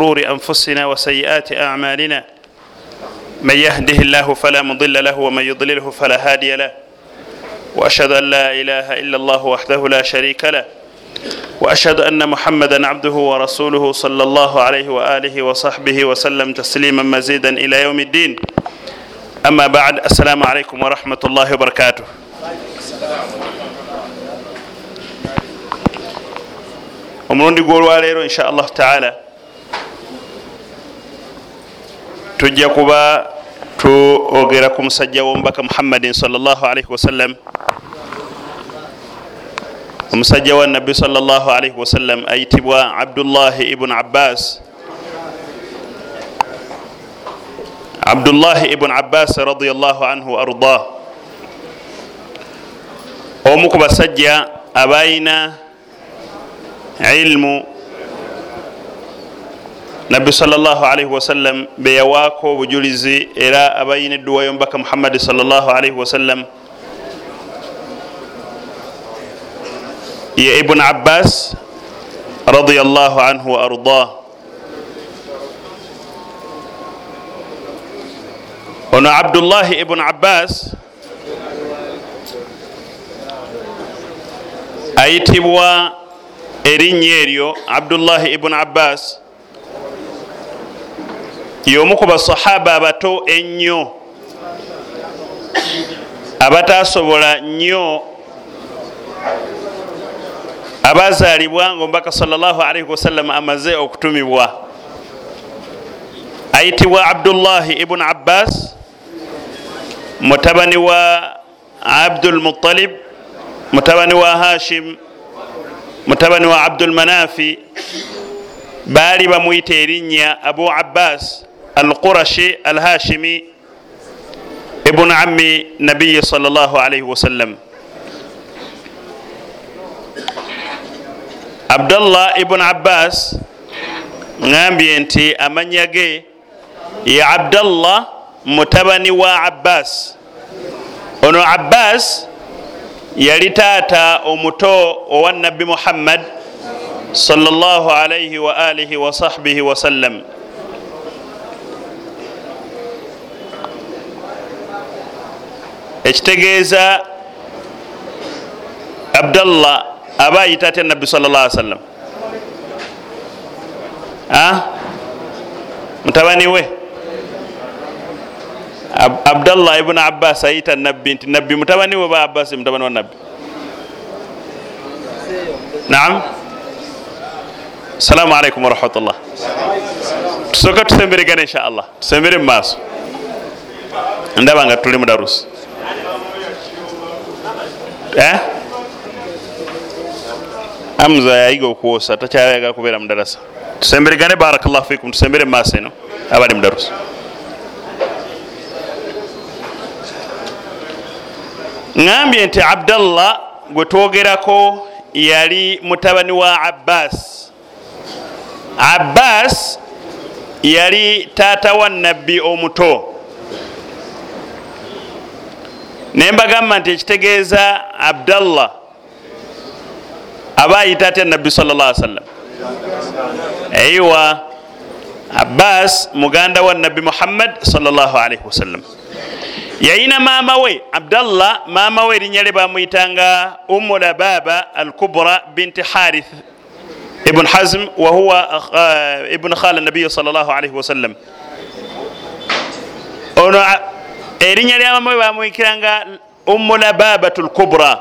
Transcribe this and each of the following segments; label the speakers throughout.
Speaker 1: شرور أنفسنا وسيئات أعمالنا من يهده الله فلا مضل له ومن يضلله فلا هادي له وأشهد أن لا إله إلا الله وحده لا شريك له وأشهد أن محمدا عبده ورسوله صلى الله عليه وآله وصحبه وسلم تسليما مزيدا إلى يوم الدين. أما بعد السلام عليكم ورحمة الله وبركاته. omulundi gwolwaleero insha allahu taala tujja kuba tuogera ku musajja womubaka muhammadin salllahalaihi wasallam omusajja wa nabbi salllahalaihi wasallam ayitibwa abdullahi ibuni abbas. Abdullahi ibuni abbas radiallahu anhu ardah omu ku basajja abayina ilmu nabbi salllahalaihi wasallam beyawaako obujulizi era abayina edduwa yomubaka muhammadi salllahalaihi wasallam ye ibuni abbas radiallahu anhu wa ardah ono abdullahi ibuni abbas ayitibwa erinnya eryo abdullahi ibuni abbas y'omu ku basahaba abato ennyo abatasobola nnyo abazaalibwa nga omubaka salllahalaihi wasallam amaze okutumibwa. Ayitibwa abdullahi ibuni abbas mutabani wa abdulmutalib mutabani wa hashim mutabani wa abdulmanafi baali bamuyita erinnya abu abbas alqurashi alhashimi ibuni ammi nabiyi salllahalaihi wasallam abdallah ibuni abbas ngambye nti amanya ge ye abdallah mutabani wa abbas ono abbas yali taata omuto owa nabbi muhammad sallallahu alaihi wa alihi wa sahbihi wasallam ekitegeeza abdallah aba ayita atya nabbi sallallahu alaihi wasallam. Mutabani we. Abdallah ibuni abbas ayita nabbi nti nabbi mutabani we ba abbas mutabani wa nabbi naam. Assalamu alaikum warahmatullah tusooka tusemberegana insha allah. Tusembere mumaaso ndaba nga tuli mudarusi eh? Amza yayiga okwosa takyayagala kubeera mudarasa tusemberegane barakallahu fikum tusembere mumaaso eno abali mudarusi ŋambye nti abdallah gwe twogerako yali mutabani wa abbas. Abbas yali taata wa nabbi omuto naye mbagamba nti ekitegeeza abdallah aba ayita atya nabbi sal llah sallam. Aiwa abbas muganda wa nabbi muhammad salllahalaihi wasallam yayina maama we abdallah maama we erinnya lye bamuyitanga umu lababa alkubra binti harith ibn hazm wahuwa ibn khala nabiyi salllahalaihi wasallam ono erinnya lya maama we bamuyikiranga umu lababatu lkubra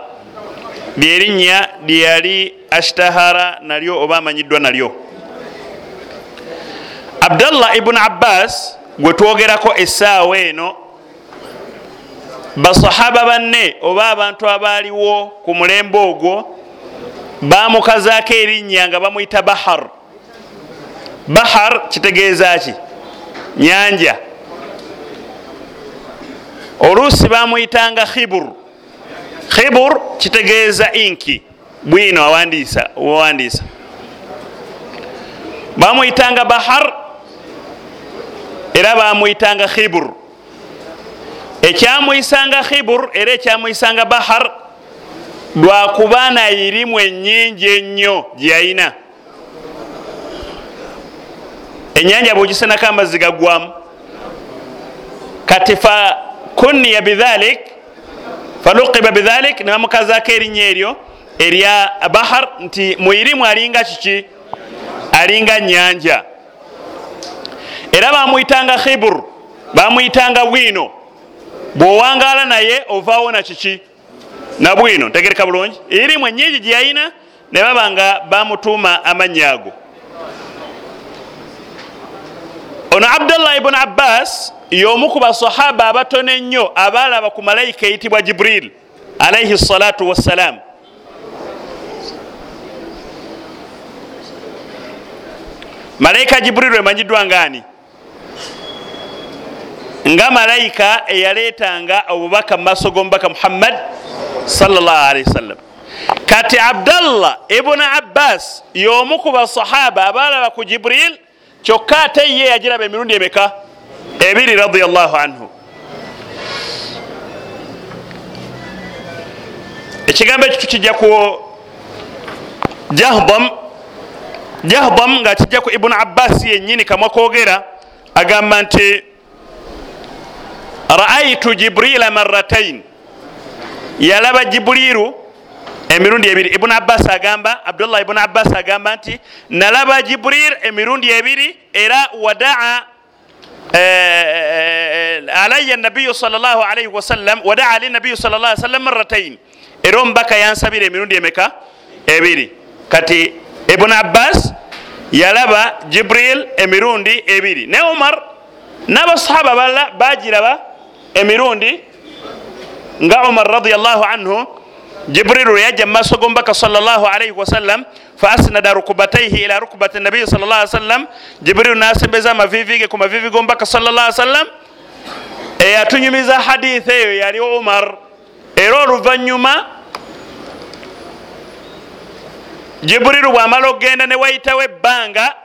Speaker 1: lyerinnya lyeyali ashtahara nalyo oba amanyiddwa nalyo. Abdallah ibuni abbas gwe twogerako essaawa eno basahaba banne oba abantu abaaliwo ku mulembe ogwo bamukazaako erinnya nga bamwyita bahar. Bahar kitegeeza ki? Nyanja oluusi bamwyitanga khibur. Khibur kitegeeza inki. Bwino awandiisa owawandiisa bamwyitanga bahar era bamwyitanga khibur. Ekyamuyisanga khibur era ekyamuyisanga bahar lwakuba nairimu enyingi ennyo gyeyayina. Enyanja bwogisenako amazzi gagwamu kati fa kuniya bidhalik falukiba bidhalik nebamukazako erinnya eryo erya bahar nti muirimu alinga kiki alinga nyanja. Era bamwitanga khibur bamwitanga bwino. Bwowangala naye ovaawo na kiki na bwino. Ntegereka bulungi. Irimu enyingi gyeyayina nebaba nga bamutuuma amannya ago ono abdullah ibuni abbas y'omu ku basahaba abatono ennyo abaalaba ku malayika eyitibwa jibril alaihi salatu wassalam malayika jibril emanyiddwa ngaani nga malayika eyaleetanga obubaka mu maaso g'omubaka muhammad salllahalaihi wasallam kati abdallah ibuni abbas y'omu ku basahaba abaalaba ku jibril kyokka ate ye yagiraba emirundi emeka ebiri radiallahu anhu. Ekigambo ekyo tukijja ku jahdam jahdam nga kijja ku ibuni abbas yennyini kamwa kogera agamba nti raaitu jibrila maratain yalaba jibuliru emirundi ebiri. Ibuni abbas agamba abdullah ibuni abbas agamba nti nalaba jibril emirundi ebiri era wadaa alaya nabiyu salllahalaihi wasallam wadaa ali nabiyu salla sallam maratain era omubaka yansabira emirundi emeka ebiri kati ibuni abbas yalaba jibril emirundi ebiri ne umar n'abasahaba balala bagiraba emirundi nga umar radiallahu anhu jibrilu yajja mumaaso gomubaka salllahalaihi wasallam fa asnada rukubataihi ila rukubati nabiyi salla sallam. Jibrilu nasembeza amavivi ge ku mavivi gomubaka salla sallam. Eyatunyumiza haditha eyo yali umar. Era oluvanyuma jibrilu bwamala okgenda newayitawo ebbanga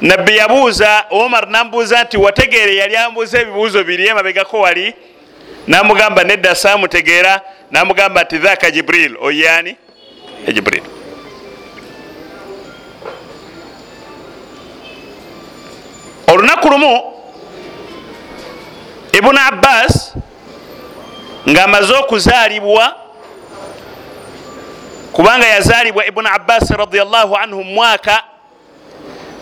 Speaker 1: nabbi yabuuza omar namubuuza nti wategeere yali ambuuza ebibuuzo biri emabegako wali namugamba nedda samutegeera namugamba nti dhaka jibril oyani ejibril olunaku lumu ibuni abbas ngaamaze okuzaalibwa kubanga yazaalibwa ibuni abbas radiallahu anhu mumwaka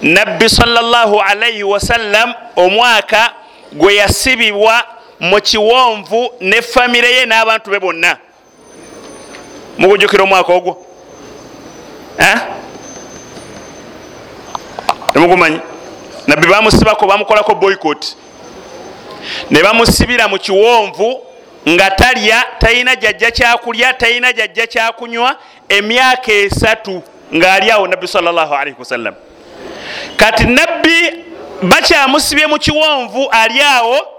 Speaker 1: nabbi salllahu alaihi wasallam omwaka gwe yasibibwa mu kiwonvu ne famire ye n'abantu be bonna. Mugujukira omwaka ogwo. Temugumanyi? Nabbi bamusibako bamukolako boycott. Ne bamusibira mu kiwonvu nga talya talina jajja kyakulya talina jajja kyakunywa emyaka esatu ng'ali awo nabbi salllahalaihi wasallam kati nabbi bakyamusibye mu kiwonvu ali awo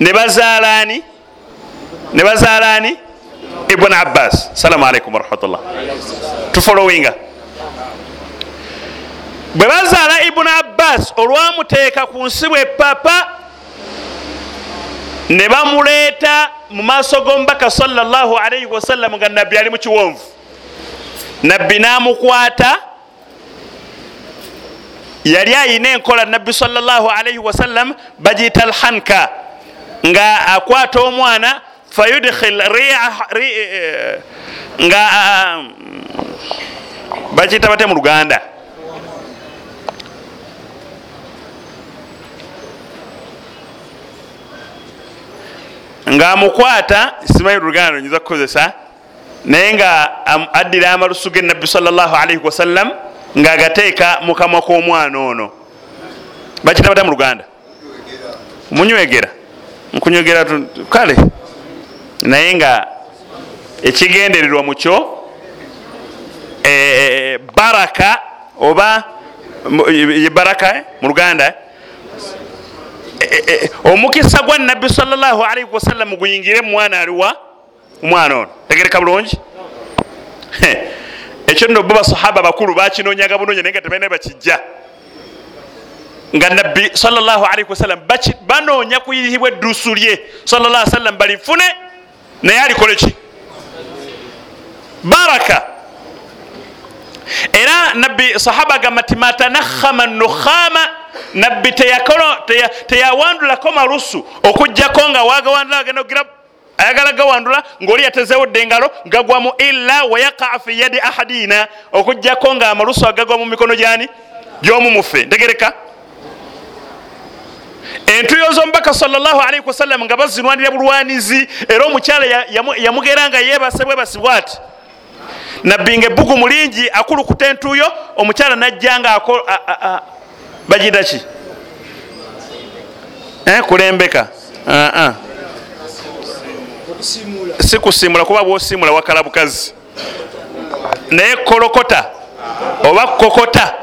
Speaker 1: ne bazaalaani ne bazaalaani ibuni abbas. Salamu alaikum warahmatullah tufolowinga bwe bazaala ibuni abbas olwamuteeka ku nsi bwe papa ne bamuleeta mu maaso g'omubaka sallallahu alaihi wasallam nga nabbi ali mu kiwonvu. Nabbi n'amukwata yali ayina enkola nabbi sallallahu alaihi wasallam bagiyita alhanka nga akwata omwana fayudkhil nga bakiyita bate mu luganda. Ngaamukwata simanyi luganda nyinza kukozesa naye nga addira amalusu genabbi salllahalaihi wasallam ngaagateeka mukamwa k'omwana ono. Bakita bata mu luganda. Munywegera nkunywegera kale naye nga ekigendererwa mukyo e, baraka oba baraka mu luganda omukisa gwa nabbi salllahalaihi wasallam guyingire mumwana aliwa omwana ono. Tegereka bulungi? Ekyo nno bo basahaba bakulu bakinonyaga bunonya naye nga tebalina bakijja nga nabbi salllahalaihi wasallam banoonya kuyihibwa edduusu lye. Sallla sallam balifune naye alikole ki? Baraka. Era nabbi sahaba agamba nti matanakhama nukhama nabbi teyawandulako malusu okugjako nga wagawandula agenda ogira ayagala gawandula ngaoli yatezewodde engalo gagwamu illa wayakaa fi yadi ahadina okugjako nga amalusu agagwa mu mikono gyani? Gyomu mufe. Ntegereka entuyo z'omubaka salllahalaihi wasallam nga bazinwanira bulwanizi era omukyala yamugera nga yebase bwebasibwa ati nabbi nga ebbugu mulingi akulukuta entuyo omukyala najja nga bagida ki? Kulembeka. Si kusimula kuba bwosimula wakala bukazi naye kolokota oba kokota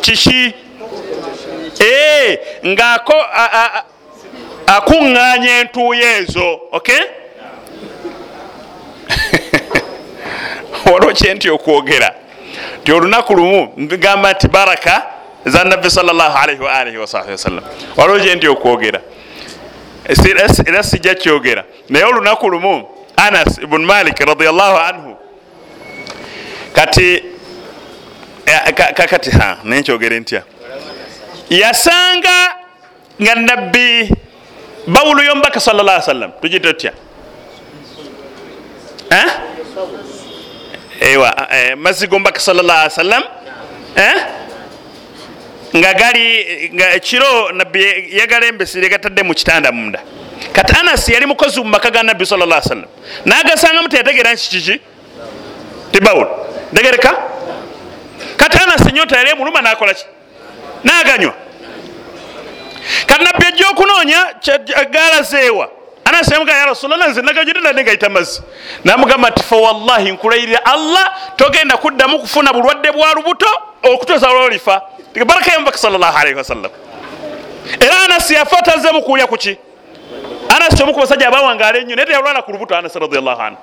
Speaker 1: kiki ngaako akuŋŋanya entuuyo ezo okay waliwo kyenti okwogera. Ti olunaku lumu ngamba nti baraka za nabbi salllahalaihi waalihi wasahbi wasallam waliwo kyenti okwogera. Era sijja kyogera. Naye olunaku lumu anas ibuni malik radiallahu anhu kati kakati ha naye nkyogere ntya yasanga nga nabbi bawulu yomubaka sallallah sallam tugite tutya? Ewa mazzi gombaka sallallah sallam nga gali nga ekiro nabbi yagalembesire gatadde mu kitanda munda. Kati anas yali mukozi mu maka ga nabbi sallallah sallam nagasangamu teyategeera nki kiki? Tibawul ntegereka kati anas enyota yali emuluma nakolaki naganywa. Kati nabbi ajja okunoonya galazeewa anasemuga ya rasulllah nze nagajudde nadde gayita mazzi. Namugamba nti fawallahi nkulayirira allah togenda kuddamu kufuna bulwadde bwa lubuto okutuusa lwolifa baraka yamubaka salllahalaihi wasallam era anasi yafa tazze mukuulya kuki anasi omu ku basajja abawangaala ennyo naye teyalwala ku lubuto anasi radiallahu anhu.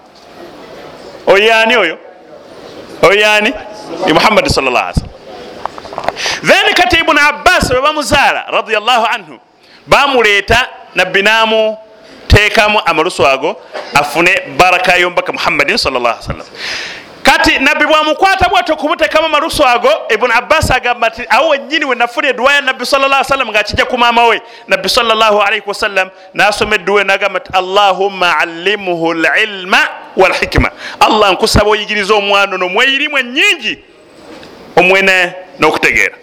Speaker 1: Oyaani oyo? Oyaani muhammadi sallallahu alaihi wasallam then kati ibuni abbas bwe bamuzaala radiallahu anhu bamuleeta nabbi naamu teekamu amalusu ago afune baraka yomubaka muhammadin sallallahu alaihi wasallam. Kati nabbi bwamukwata bwati okumutekamu amalusu ago ibuni abbas agamba nti awo wenyini wenafuna edduwa ya nabbi sallallahu alaihi wasallam ngaakijja ku maama we nabbi sallallahu alaihi wasallam nasoma edduwa nagamba nti allahumma allimhu lilma walhikima allah nkusaba oyigiriza omwana ono mweyirimu enyingi omwene n'okutegeera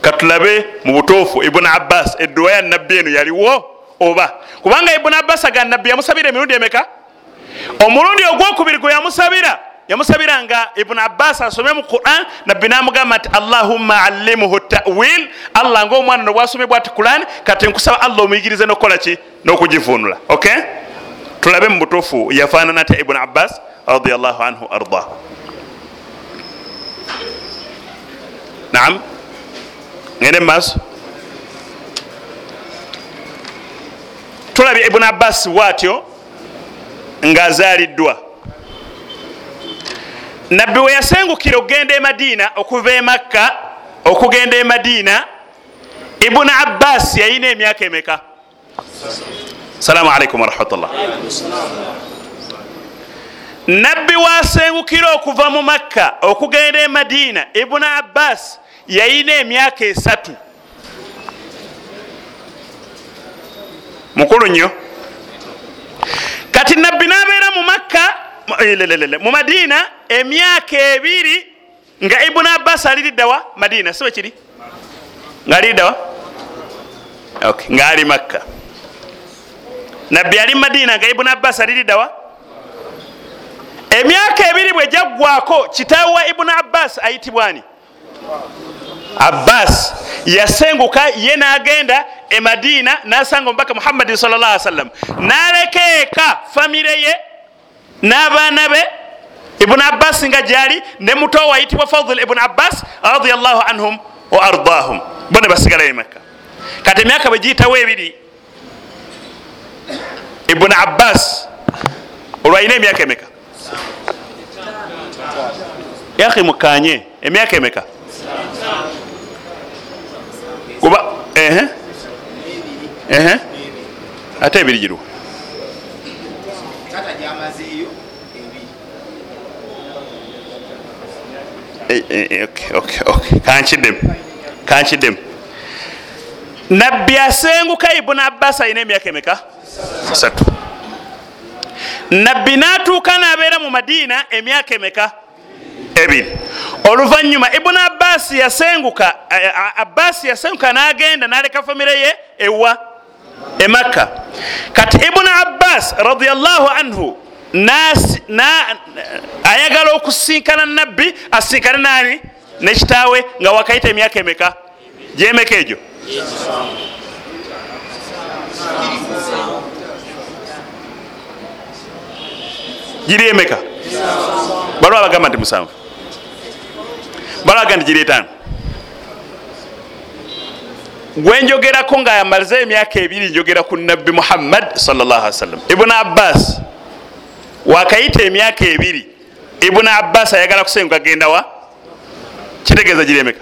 Speaker 1: katulabe mu butuufu ibuni abbas edduwa ya nabbi eno yaliwo oba? Kubanga ibuni abbas aga nabbi yamusabira emirundi emeka? Omulundi ogwokubiri gwe yamusabira yamusabira nga ibuni abbas asome mu quran nabbi namugamba nti allahumma allimuhu tawil. Allah nga omwana no bwasomebwa ati quran kati nkusaba allah omuyigirize nokukola ki? N'okugivunula ok tulabe mu butuufu yafaanana atya ibuni abbas radiallahu anhu ardah naam. Ngende mumaaso tulabye ibuni abbas bwatyo ngaazaaliddwa nabbi we yasengukira okugenda e madiina okuva e makka okugenda e madiina ibuni abbas yayina emyaka emeka? Salaamu alaikum warahmatullah nabbi wasengukira okuva mu makka okugenda e madiina ibuni abbas yayina emyaka esatu. Mukulu nnyo. Kati nabbi nabeera mu makka mu madiina emyaka ebiri nga ibuni abbas aliriddawa madiina sibe kiri? Nga aliriddawa nga ali makka. Nabbi ali madiina nga ibuni abbas aliriddawa emyaka ebiri bwe jaggwako kitaawe wa ibuni abbas ayitibwani abbas yasenguka ye nagenda e madiina nasanga omubaka muhammadin salllah sallam naleka eka famire ye n'abaana be ibuni abbas nga gyali ne muto wayitibwa fadl ibuni abbas radiallahu anhum wa ardahum. Bone basigalayo makka kati emyaka bwe giyitawo ebiri ibuni abbas olwalina emyaka emeka yaki mukanye emyaka emeka ate ebiri eh, okay, okay, okay. kankiddemu kankiddemu nabbi asenguka ibuni abbas alina emyaka emeka? Asatu nabbi natuuka nabeera mu madiina emyaka emeka ebiri. Oluvanyuma ibuni abbas yasenguka eh, abbas yasenguka nagenda naleka famire ye ewa emakka kati ibuni abbas radiallahu anhu na- ayagala okusinkana nabbi asinkane nani? Nekitaawe nga wakayita emyaka emeka? Gyemeka egyo? Giri emeka? Baliwo abagamba nti musanvu giri etaano gwenjogerako nga yamalize emyaka ebiri njogera ku nabbi muhammad sawasalam ibuni abbas wakayita emyaka ebiri ibuni abbas ayagala kusenguka genda wa? Kitegeeza giri emeka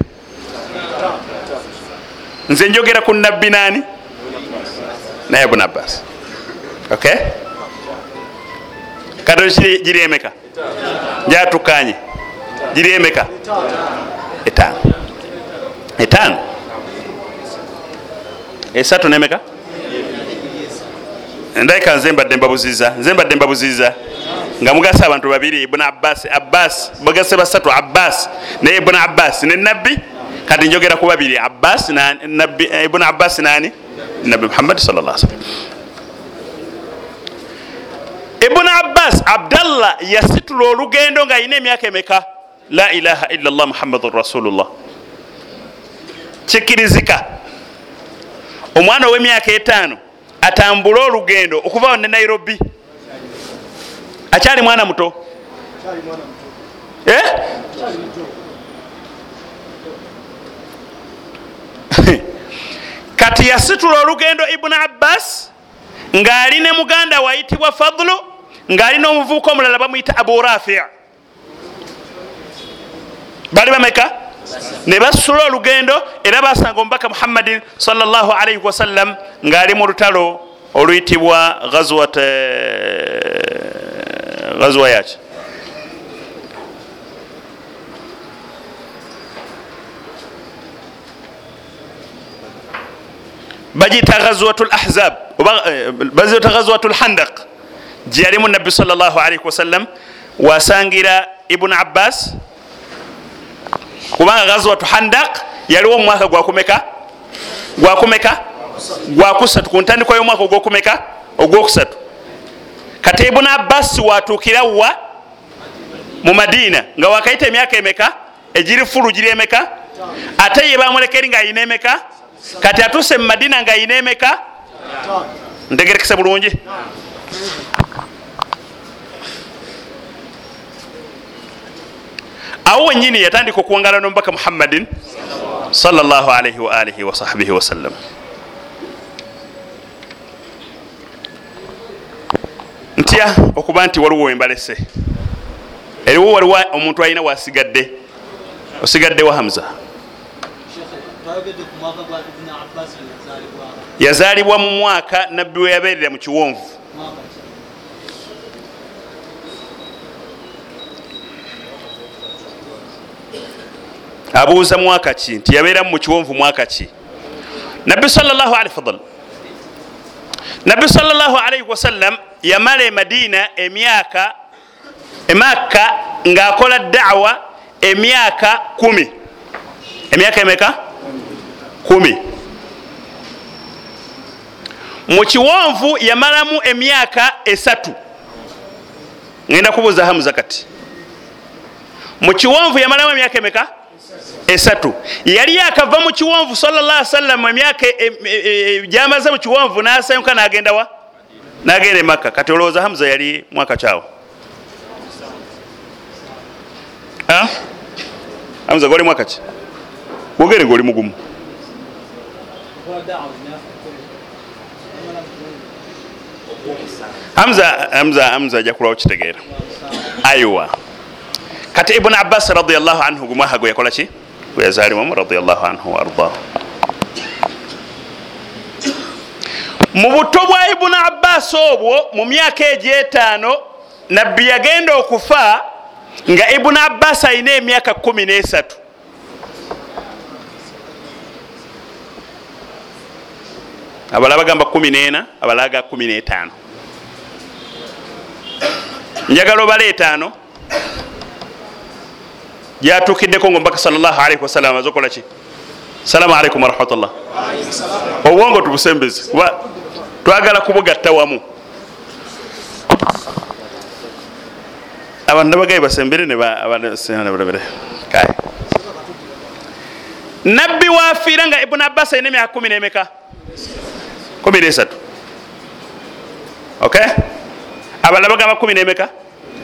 Speaker 1: nze njogera ku nabbi nani? Naye ibuni abbas. Okay? Katono kiri giri emeka jatukanye giri emeka etaano etaano esatu nemeka ndabika nze mbadde mbabuziza nze mbadde mbabuziza nga mugase abantu babiri ibuni abbas abbas mugase basatu abbas naye ibuni abbas ne nabbi kati njogera ku babiri abbas na- nabbi- eh, abbas nani? Nabbi muhammadi sal llah salam ibuni abbas abdallah yasitula olugendo nga alina emyaka emeka la ilaha illa llah muhammadun rasulullah. Kikirizika omwana ow'emyaka etaano atambule olugendo okuva ne nairobi. Akyali mwana muto? Eh? kati yasitula olugendo ibuni abbas ng'ali ne muganda wayitibwa fadulu ng'ali n'omuvubuka omulala bamuyita abu rafi bali bameka? Ne basula olugendo era basanga omubaka muhammadin salllah alaihi wasallam ng'ali mu lutalo oluyitibwa ghazwat ghazwa yaki? Bagiyita ghazwat lahzab oba eh, bazita ghazwat lhandaq gyeyalimu nabbi salllah alaihi wasallam wasangira ibuni abbas kubanga ghazwatu handaq yaliwo omumwaka gwakumeka? Gwakumeka? Gwakusatu. Ku ntandikwa y'omwaka ogwokumeka? Ogwokusatu. Kati ibuni abbas watuukira wa? Mu madiina nga wakayita emyaka emeka? Egiri fulu giri emeka? Ate ye bamulekeri nga ayina emeka? Kati atuuse mu madiina nga ayina emeka? Ntegerekese bulungi awo wenyini yatandika okuwangala nomubaka muhammadin waalihi wasahbihi wasallam ntya okuba nti waliwo wembalese. Eriwo waliwo omuntu alina wasigadde osigadde wa hamza.
Speaker 2: Yazaalibwa
Speaker 1: mu mwaka nabbi we yabeerera mu kiwonvu abuuza mwaka ki? Nti yabeeramu mu kiwonvu mwaka ki? Nabbi salllah ali fadal nabbi salllah alaihi wasallam yamala e madiina emyaka emakka ng'akola dawa emyaka kumi. Emyaka emeka? Kumi. Mu kiwonvu yamalamu emyaka esatu. Ngenda kubuuza hamuza kati mu kiwonvu yamalamu emyaka emeka esatu. Yali yakava mu kiwonvu sallallahu sallam emyaka e- e- e- gyamaze mu kiwonvu nasayuka nagenda wa? Nagenda emakka kati olowooza hamuza yali mwaka kyawo? Hamuza goli mwaka ki? Wogere goli mugumu.
Speaker 2: Kola dawa emyaka kumi amala
Speaker 1: hamza hamza hamza ajja kulwawo kitegeera. Aiwa. Kati ibuni abbas radiallahu anhu gumwaha gwe yakola ki gwe yazaliwamu radiallahu anhu waardah mu buto bwa ibuni abbas obwo mu myaka egyetaano nabbi yagenda okufa nga ibuni abbas alina emyaka kumi nesatu. Abala bagamba kumi nena abala ga kumi netaano. Njagala obala etaano gyatukiddeko nga omubaka salllah alaihi wasallam aze okolaki salamu alaikum warahmatullah obwongo tubusembeze kuba twagala kubugatta wamu. Abantu nabagaye basembere kae nabbi wafiira nga ibuni abbas alina emyaka kumi nemeka? Kumi nesatu. Ok abalala bagamba kumi nemeka?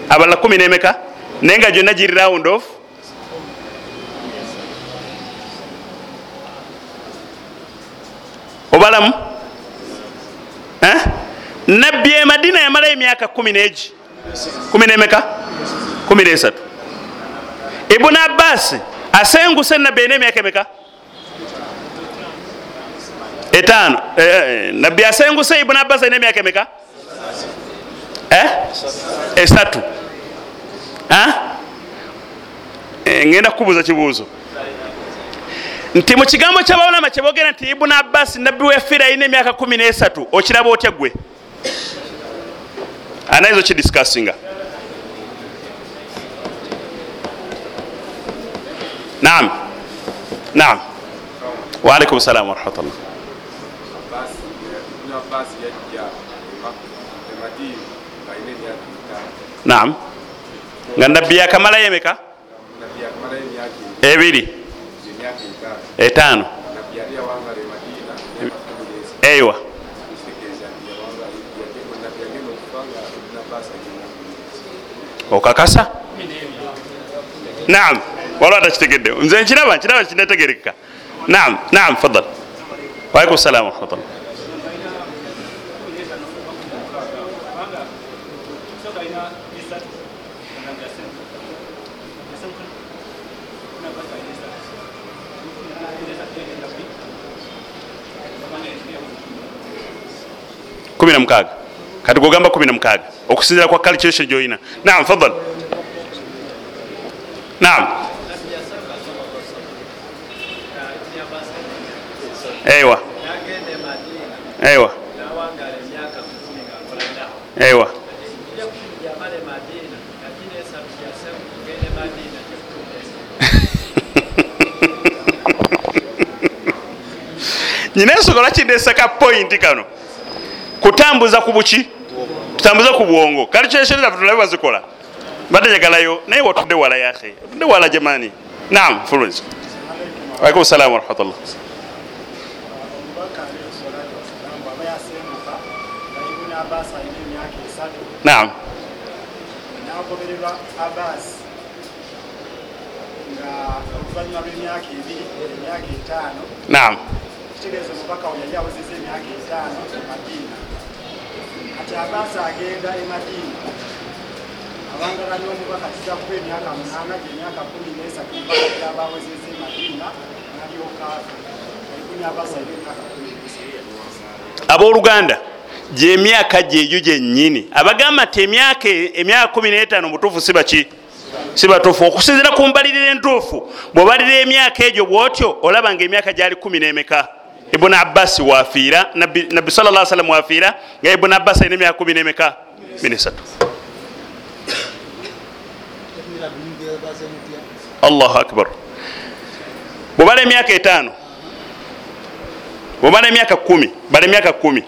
Speaker 1: Abalala kumi nemeka? Naye nga gyonna giri round of obalamu? Eh? nabbi e madina yamalayo emyaka kumi negi. Kumi nemeka? Kumi nesatu. Ibuni abbas asenguse nabbi alina emyaka emeka? Etaano. Eh, nabbi asenguse ibuni abbas alina emyaka emeka? Eh? esatu. Eh, ngenda kukubuuza kibuuzo nti mu kigambo kyabawulama kyebogera nti ibuni abbas nabbi wefiira alina emyaka kumi nesatu okiraba otya gwe anaizo kidiscassinga naam. Naam. Waalaikum salam warahmatullah naam. Nga nabbi yakamalayo emeka ebiri etaano. Eiwa okakasa? Naam. Waliwo atakitegedde nze nkiraba nkiraba kinategerekeka naam naam fadal waalaikum salam warahmatullah kumi na mukaaga kati gogamba kumi na mukaaga okusinzira kwa calculation gyoyina. Naam fadal naam. Eiwa eiwa eiwa nyina ensogola kindeseka pointi kano kutambuza ku buki? Tutambuze ku bwongo. Calculation zaffe tulabe bazikola badde njagalayo naye watudde wala yahe otudde wala jamani naam fuluensi walaikum salam warahmatullah naam.
Speaker 3: Nagobererwa abasi nga oluvanyuma lw'emyaka ebiri emyaka etaano
Speaker 1: naam.
Speaker 3: Kitegeeza omubaka we yali awezeza emyaka etaano e madiina kati abasi agenda e madiina abangala n'omubaka kiza kuba emyaka munaana gyemyaka kumi nesatu omubaka gyaba awezeza e madiina nalyokaava alikuni abasi alina emyaka kumi
Speaker 1: abooluganda gyemyaka gyeyo gyennyini abagamba nti emyaka emyaka kumi n'etaano mutuufu si baki? Si batuufu. Okusinzira ku mbalirira entuufu bwebalira emyaka egyo bwotyo olaba nga emyaka gyali kumi n'emeka ibuni abbasi wafiira nabbi salla salam wafiira nga ibuni abbasi alina emyaka kumi n'emeka minesatu allahu akbar. Bwebala emyaka etaano bwebala emyaka kumi. Bala emyaka kumi.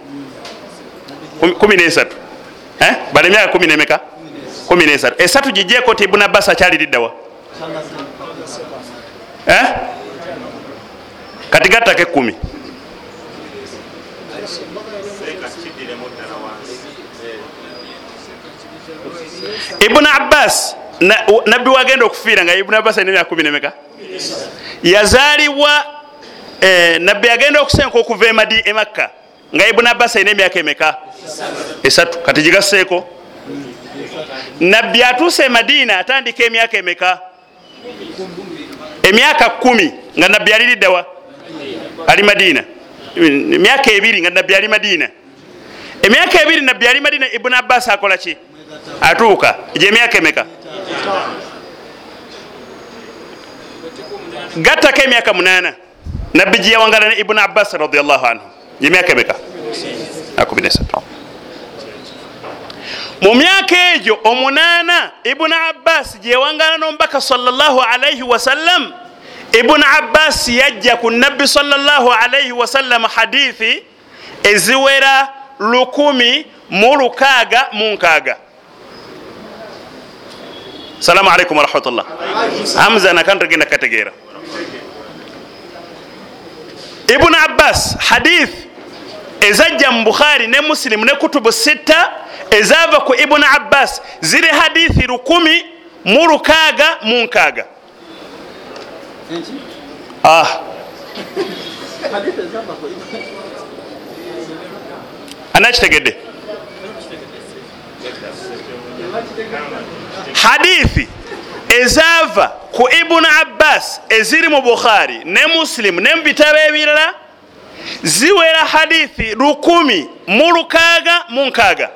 Speaker 1: Kumi- nesatu Eh? bala emyaka kumi nemeka kumi nesatu esatu gijeeko ti ibuni abbasi akyaliriddawa Eh? kati gattako ekumi ibuni abbas na- nabbi wagenda okufiira nga ibuni abbas alina emyaka kumi nemeka? Yazaalibwa eh, nabbi agenda okusenka okuva emadi emakka nga ibuni abbas alina emyaka emeka? Esatu. Kati gigasseeko nabbi atuuse e madiina atandika emyaka emeka? Emyaka kumi. Nga nabbi aliriddawa ali madiina emyaka ebiri nga nabbi ali madiina emyaka ebiri nabbi ali madiina ibuni abbas akola ki? Atuuka. Egyemyaka emeka? Gattako emyaka munana nabbi gyeyawangala ne ibuni abbas radiallahu anhu. Yemyaka emeka? 13 mu myaka egyo omunaana ibuni abbas gyeyawangala n'omubaka salllahu alaihi wasallam ibuni abbas yajja ku nabbi salllahu alaihi wasallam hadithi eziwera lukumi mu lukaaga mu nkaaga. Salamu alaikum warahmatullah hamza nakantagenda kategeera. Ibuni abbas hadith ezajja mu bukhari ne musilimu ne kutubu sitta ezava ku ibuni abbas ziri hadithi lukumi mu lukaaga mu nkaaga ah. anakitegedde hadithi. Ezaava ku ibuni abbas eziri mu bukhari ne musilimu ne mubitabo ebirala ziwera hadithi lukumi mu lukaaga mu nkaaga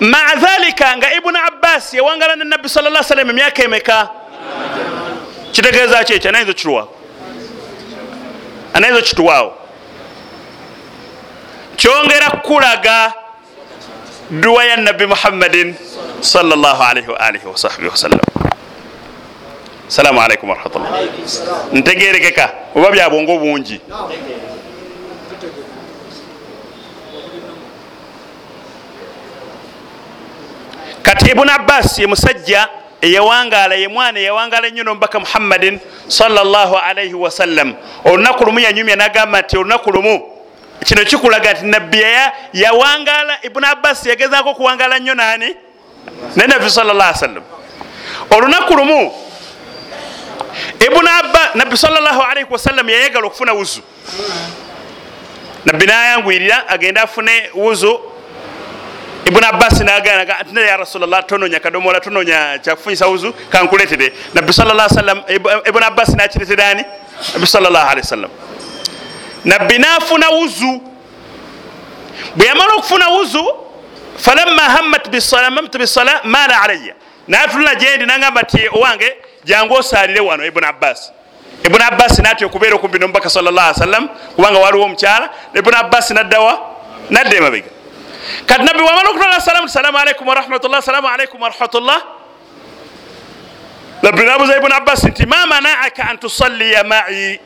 Speaker 1: maa dhalika nga ibuni abbas yawangala ne nabbi sal lla sallam emyaka emeka kitegeeza ki ekyo anayinza okituwaawo anayinza okituwaawo kyongera kukulaga duwa ya nabbi muhammadin wasallam salamu alaikum warahmatullah ntegerekeka. Oba byabwongo bungi kati ibuni abbas ye musajja eyawangala ye mwana eyawangala ennyo nomubaka muhammadin salllah alaihi wasallam olunaku lumu yanyumya nagamba nti olunaku lumu kino kikulaga nti nabbi yawangala ibuni abbas yagezako okuwangala nnyo nani? Ne nabbi salllah sallam. Olunaku lumu nabbi salaalaihi wasallam yayagala okufuna wuzu. Nabbi nayangwirira agende afune wuzu ibuni abbas naganaga ati ya rasulllah tononya kadomola tononya kyakufunyisa wuzu kankuletere nabbi salam ibuni abbas nakiretera ani nabbi salaalii wasallam nabbi nafuna wuzu. Bwe yamala okufuna wuzu falamma hammat bisala mala alaya natulula gyendi nagamba nti owange jangu osalire wano ibuni abbas. Ibuni abbas natya okubeera okumpi nomubaka salla sallam kubanga waliwo omukyala. Ibuni abbas naddawa nadda emabega kati nabbi wamala okutwala salamu salamu alaikum warahmatullah salamu alaikum warahmatullah nabbi nabuza ibuni abbas nti ma manaaka an tusalliya mai?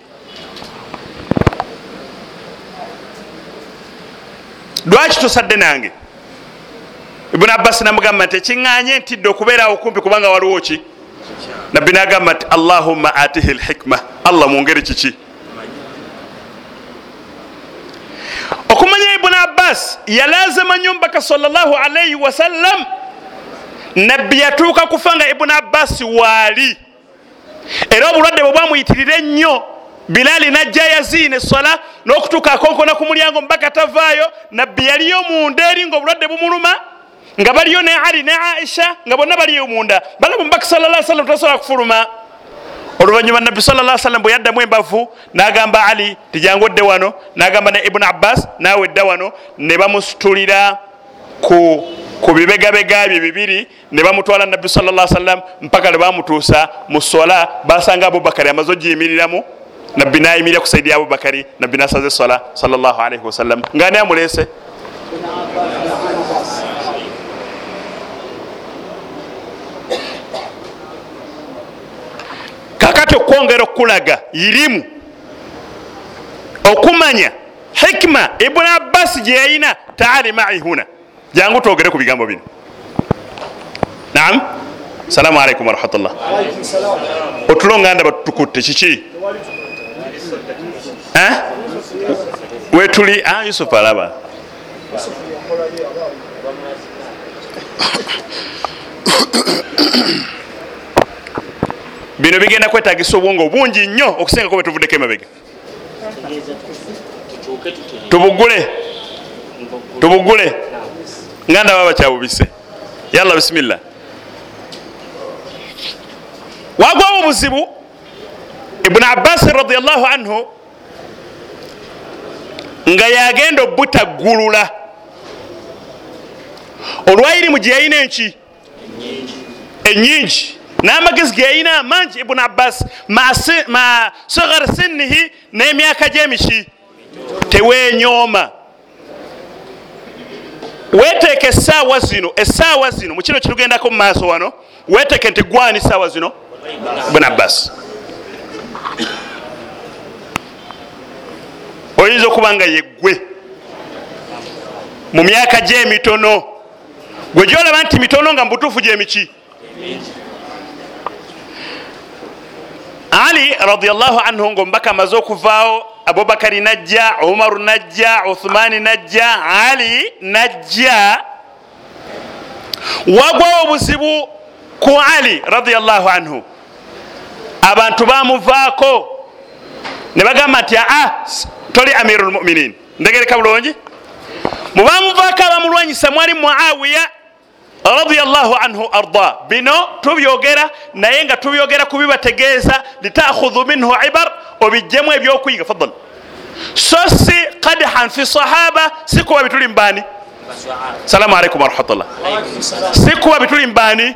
Speaker 1: Lwaki tosadde nange? Ibuni abbas namugamba nti ekiŋŋanye ntidde okubeerawo kumpi kubanga waliwo ki? Nabbi nagamba nti allahumma atihi lhikma. Allah mungeri kiki okumanya ibuni abbas yalazima nyo mbaka salllah alaihi wasallam nabbi yatuuka kufa nga ibuni abbas waali. Era obulwadde bwe bwamuyitirira ennyo bilaali najja yaziina esola n'okutuuka akonkona ku mulyango mubaka tavaayo nabbi yaliyo munda eri nga obulwadde bumuluma nga baliyo ne ali ne aisha nga bonna baliyo munda. Balaba mubaka sala salam tasobola kufuluma oluvanyuma nabbi sala salam bwe yaddamu embavu nagamba ali tijangu odde wano. Nagamba ne ibuni abbas naawe edda wano. Ne bamusitulira ku ku bibegabega bye bibiri ne bamutwala nabbi sala salam mpaka le bamutuusa mu sola basanga abubakari amaze ogiyimiriramu. Nabbi nayimirira ku saidi ya abubakari nabbi nasaze sola salllah alaihi wasallam ngaani amulese kakati okwongera okulaga irimu. Okumanya hikima ibuni abbas gyeyayina taali mai huna. Jangu twogere ku bigambo bino. Naam? Salamu alaikum warahmatullah otulonganda batutukutte kiki? Wetuli yusuf alaba bino bigenda kwetagisa obwongo bungi nnyo okusingako bwetuvuddeko emabega. Tubugule. Tubugule. Nga ndaba bakyabubise. Yalla bisimillah wagwawo obuzibu? Ibuni abbasi radiallahu anhu nga yagenda obutaggulula. Olwairimu gye yalina enki? Enyingi n'amagezi geyina mangi ibuni abbas ma sigari sinnihi n'emyaka gyemiki tewenyooma weteeka essaawa zino essaawa zino. Mukino kirugendako mu maaso wano weteeke nti gwani essaawa zino? Ibuni abbas. Oyinza okuba nga yeggwe. Mu myaka gyemitono. Gwe gyolaba nti mitono nga mubutuufu gyemiki ali radiallahu anhu nga omubaka amaze okuvaawo abubakari najja umaru najja uthumani najja ali najja. Wagwawo obuzibu ku ali radiallahu anhu. Abantu bamuvaako. Ne bagamba nti aa toli amiru lmuminin ndegereka bulungi. Mubamuvaako abamulwanyisa mwali muawiya radiallahu anhu arda. Bino tubyogera naye nga tubyogera kubibategeeza litakhudhu minhu ibar obijjemu ebyokuyiga fadal so si kadhan fi sahaba sikuba bituli mubani salamu alaikum warahmatullah sikuba bituli mubani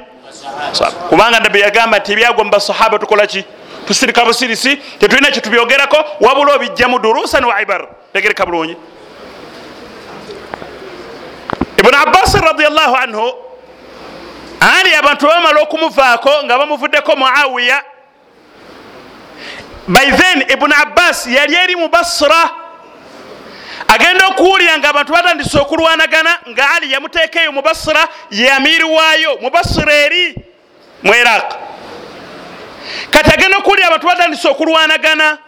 Speaker 1: kubanga nabbi yagamba nti ebyagwa mu basahaba tukolaki tusirika busirisi tetulina kyetubyogerako wabula obijjamu durusan wa ibar. Tegereka bulungi. Ibuni abbasi radiallahu anhu ali abantu bamala okumuvaako nga bamuvuddeko muawiya. By then ibuni abbas yali eri mu basra. Agenda okuwulira nga abantu batandise okulwanagana nga ali yamuteekeyo mu basra ye amiri waayo mu basra eri mu iraq. Kati agenda okuwulira abantu batandise okulwanagana.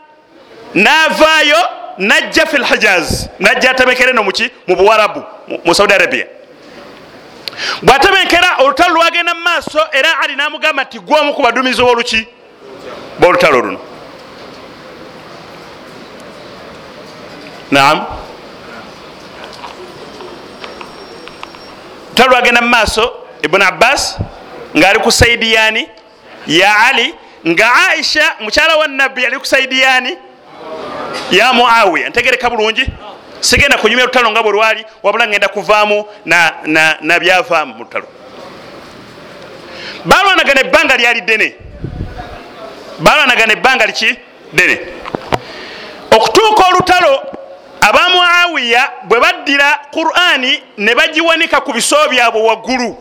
Speaker 1: Naavaayo najja fi lhijaz najja atabekere no muki mu buwarabu mu saudi arabia bwatebenkera olutalo lwagenda mu maaso era ali namugamba nti gwomu ku badumizi boluki bolutalo luno. Naam. Olutalo lwagenda mu maaso ibuni abbas ngaali ku saidiyani ya ali nga aisha mukyala wa nabbi ali ku saidiyani ya muawiya. Ntegereka bulungi sigenda kunyumya lutalo nga bwe lwali wabula ngenda kuvaamu na, na, na byavaamu mu lutalo. Balwanagana ebbanga lyali ddene. Balwanagana ebbanga liki? Ddene. Okutuuka olutalo aba muawiya bwe baddira qurani ne bagiwanika ku biso byabwe waggulu.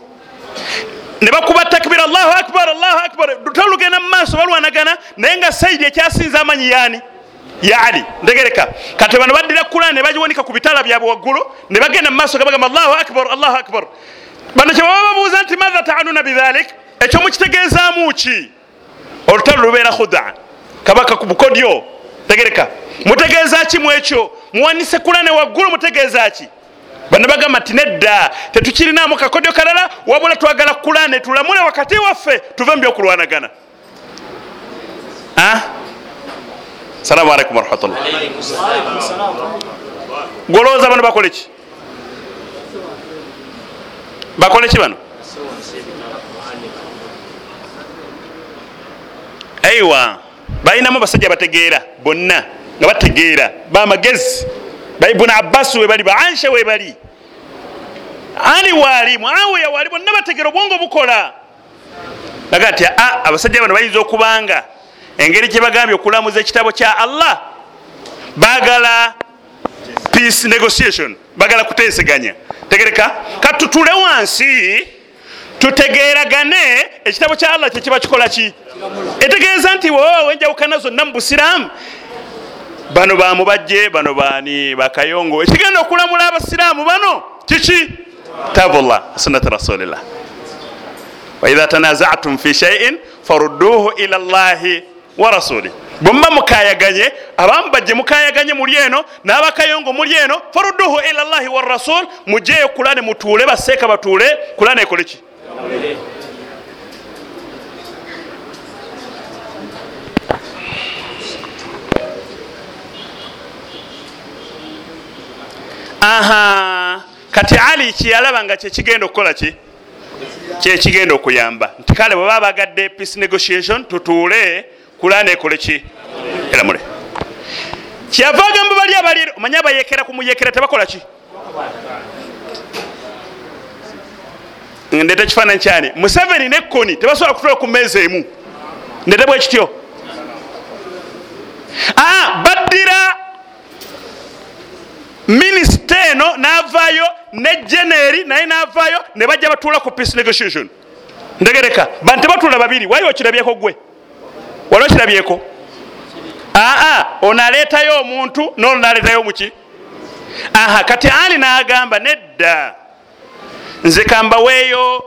Speaker 1: Ne bakuba takbira allahu akbar allahu akbar. Lutalo lugenda mu maaso balwanagana naye nga saidi ekyasinza amanyi yani ya ali ndegereka. Kati bano baddira kurani ne bagiwanika ku bitala byabwe waggulu ne bagenda mu maaso gabagamba allahu akbar allahu akbar. Bano kyebaba babuuza nti matha taanuna bidhalik? Ekyo mukitegeezaamu ki? Olutalo lubeera khuda. Kabaka ku bukodyo. Tegereka mutegeeza ki mu ekyo? Muwanise kurane waggulu mutegeeza ki? Bano bagamba nti nedda tetukirinamu kakodyo kalala wabula twagala kurane tulamule wakati waffe tuve mu byokulwanagana Salamu alaikum warahmatullah golowooza bano bakole ki bakole ki bano aiwa balinamu abasajja bategeera bonna nga bategeera bamagezi baibuni abbas webali baansha webali ali waali muawiya waali bonna bategeera obwongo bukola naga nti a abasajja bano bayinza okubanga engeri gyebagambye okulamuza ekitabo kya allah bagala peace negotiation bagala kuteeseganya. Tegereka? Katutule wansi tutegeragane ekitabo kya allah kyekiba kikola ki? Etegeeza nti wowe wenjawukana zonna mu busiraamu. Bano bamubajje bano bani bakayongo ekigenda okulamula abasiraamu bano kiki? Tabullah sunnati rasulillah. Waidha tanazatum fi shaiin farudduhu ila llahi wa rasuli bwemuba mukayaganye abamu bajje mukayaganye muli eno n'abakayongo muli eno farudduhu ila llahi wa rasul mujeyo kulane mutuule baseeka batuule. Kulane ekole ki? Aha kati ali kyeyalaba nga kyekigenda okukola ki? Kyekigenda okuyamba. Nti kale bwe baba bagadde peace negotiation tutuule kulana ekole ki? Eramule kyeyava agamba bali abali omanye abayekera kumuyekera tebakola ki? Ndeta ekifaananyi kyani. Museveni nekoni tebasobola kutula ku meeza emu. Ndete bwe kityo. Ah, baddira minisita eno navaayo ne jeneri naye navaayo ne bajja batuula ku peace negotiation. Ndegereka bantu tebatula babiri wali okirabyeko gwe wali okirabyeko aa ono aleetayo omuntu noono naleetayo muki aha kati ali nagamba nedda. Nze kambaweeyo.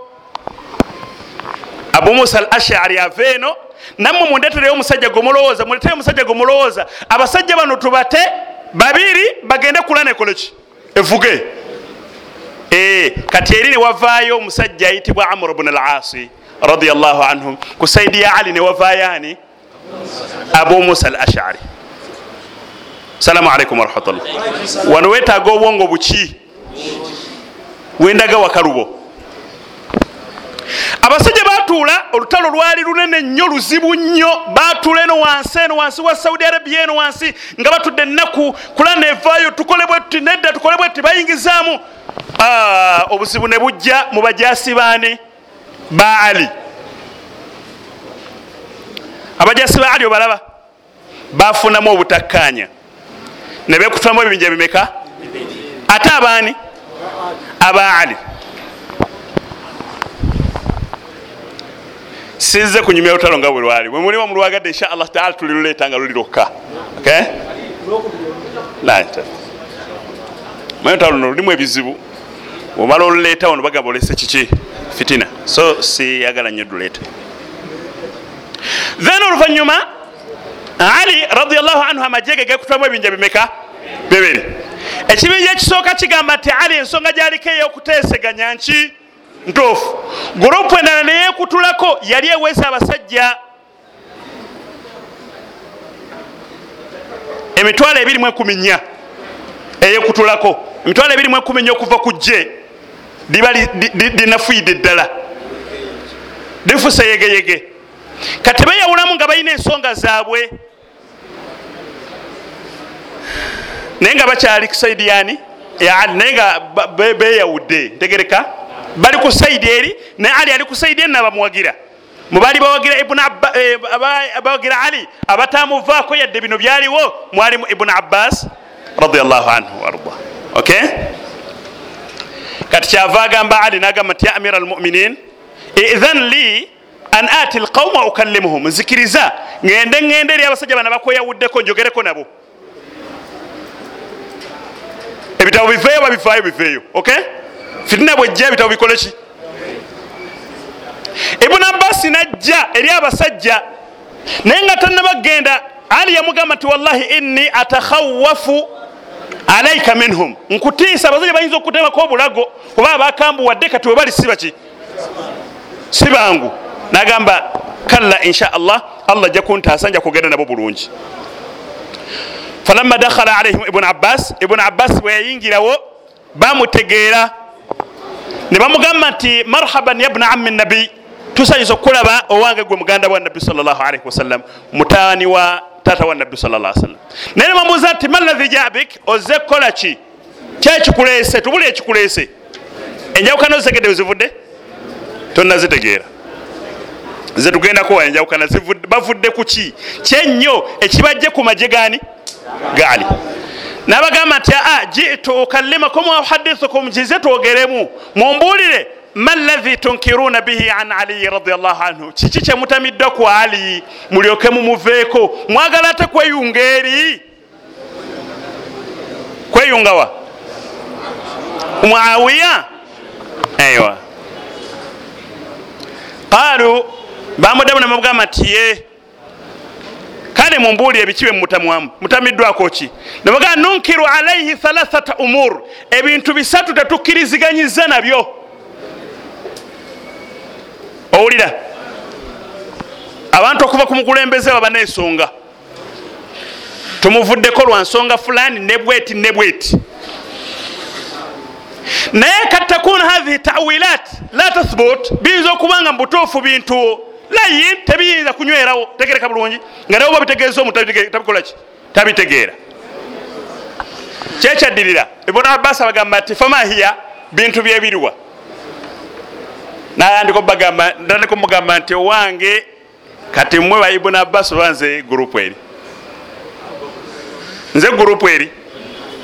Speaker 1: Abu musa al ashari ava eno. Nammwe mundetereyo omusajja gwemulowooza muleteyo omusajja gwemulowooza abasajja bano tubate babiri bagende kula nekoleki evuge. Ee kati eri newavaayo omusajja ayitibwa amr bn al asi radiallahu anhum ku saidi ya ali newavaayo ani abu musa al ashari salamu alaikum warahmatullah wano wetaaga obwongo buki? Wendaga wakalubo abasajja batuula olutalo lwali lunene nnyo luzibu nnyo. Batuula eno wansi eno wansi wa saudi arabia eno wansi nga batudde ennaku. Kula nevaayo tukole bwetuti nedda tukole bwetuti bayingizaamu. Ah, obuzibu ne bujja mu bajasi baani ba ali abajasi ba ali obalaba bafunamu obutakkaanya. Ne bekutulamu ebibinja bimeka? Ate abaani? Aba ali. Sinze kunyumya lutalo nga bwe lwali. Bwe mulimu mulwagadde insha allah taala tuliruleeta nga luli lwokka lutalo luno lulimu ebizibu. Omala oluleeta wano bagamba olese kiki? Fitina. So siyagala nnyo duleeta then oluvanyuma ali radiallahu anhu amajege gekutulamu ebinja bimeka bibiri. Ekibinja ekisooka kigamba nti ali ensonga gyaliko ey'okuteeseganya nki? Ntuufu. Gurupu endala neyekutulako yali eweesa abasajja emitwalo ebiri mu ekumi nnya eyekutulako emitwalo ebiri mu ekumi nnya okuva ku gye liba linafuide ddala. Lifuse yegeyege kati beyawulamu nga balina ensonga zaabwe. Naye nga bakyali ku saidi yani naye nga beyawudde ntegereka. Bali ku saidi eri naye ali ali ku saidi eri nabamuwagira mubaali bawagira bawagira ali abatamuvaako yadde bino byaliwo mwalimu ibuni abbas radiallahu anhu waarda ok? Kati kyava agamba ali nagamba nti ya amira almuminin idhan li an ati lqauma ukallimuhum. Nzikiriza ngende ngende eri abasajja bana bakweyawuddeko njogereko nabo. Ebitabo biveeyo babivaayo biveeyo ok fitina bwejja ebitabo bikoleki ibuni abbasi najja eri abasajja naye nga tanabagenda ali yamugamba nti wallahi inni atakhawafu alaika minhum. Nkutiisa abasajja bayinza okutemako obulago oba abakambuwadde kati webali sibaki si bangu nagamba kalla insha allah allah ajja kuntaasa nja kugenda nabo bulungi. Falamma dakhala alaihim ibuni abbas ibuni abbas bwe yayingirawo bamutegeera. Ne bamugamba nti marhaban yabna ammi nabi. Tusanyusa okukulaba owange gwe muganda wa nabbi salllahalaihi wasallam mutaani wa taata wa nabbi salla sallam. Naye ne bamuuza nti malahi jabik oze kukola ki? Kyekikuleese tubuli ekikuleese enjawukana ozegedde wezivudde tonazitegeera ze tugendako enjawukana. Bavudde ku ki? Kyenyo ekibajje ku maje gani gaali. Nabagamba nti aa jitu ukallimakum wauhadithukum kize twogeremu. Mumbuulire ma lahi tunkiruna bihi an aliyi radiallahu anhu? Kiki kyemutamiddwa ku ali? Mulyoke mumuveeko. Mwagala ate kweyunga eri? Kweyungawa muawiya? Aiwa qaalu bamuddamu nemugamba nti ye kale mumbuulire biki bye mutamwamu mutamiddwako ki? Nebagamba nunkiru alaihi thalathata umur ebintu bisatu tetukkiriziganyiza nabyo. Owulira abantu okuva ku mukulembeze baba nensonga tumuvuddeko lwa nsonga fulani nebweti nebweti naye katakuna hathihi tawilat la tathbut biyinza okuba nga mubutuufu bintu layin tebiyinza kunywerawo tegereka bulungi. Nga nabo babitegeeza omuntu tabikolaki tabitegeera. Kyekyaddirira ibuni abbas abagamba nti famahiya bintu byebiriwa nayandika mugamba nti owange kati mmwe ba ibuni abbas oba nze gurupu eri? Nze gurupu eri.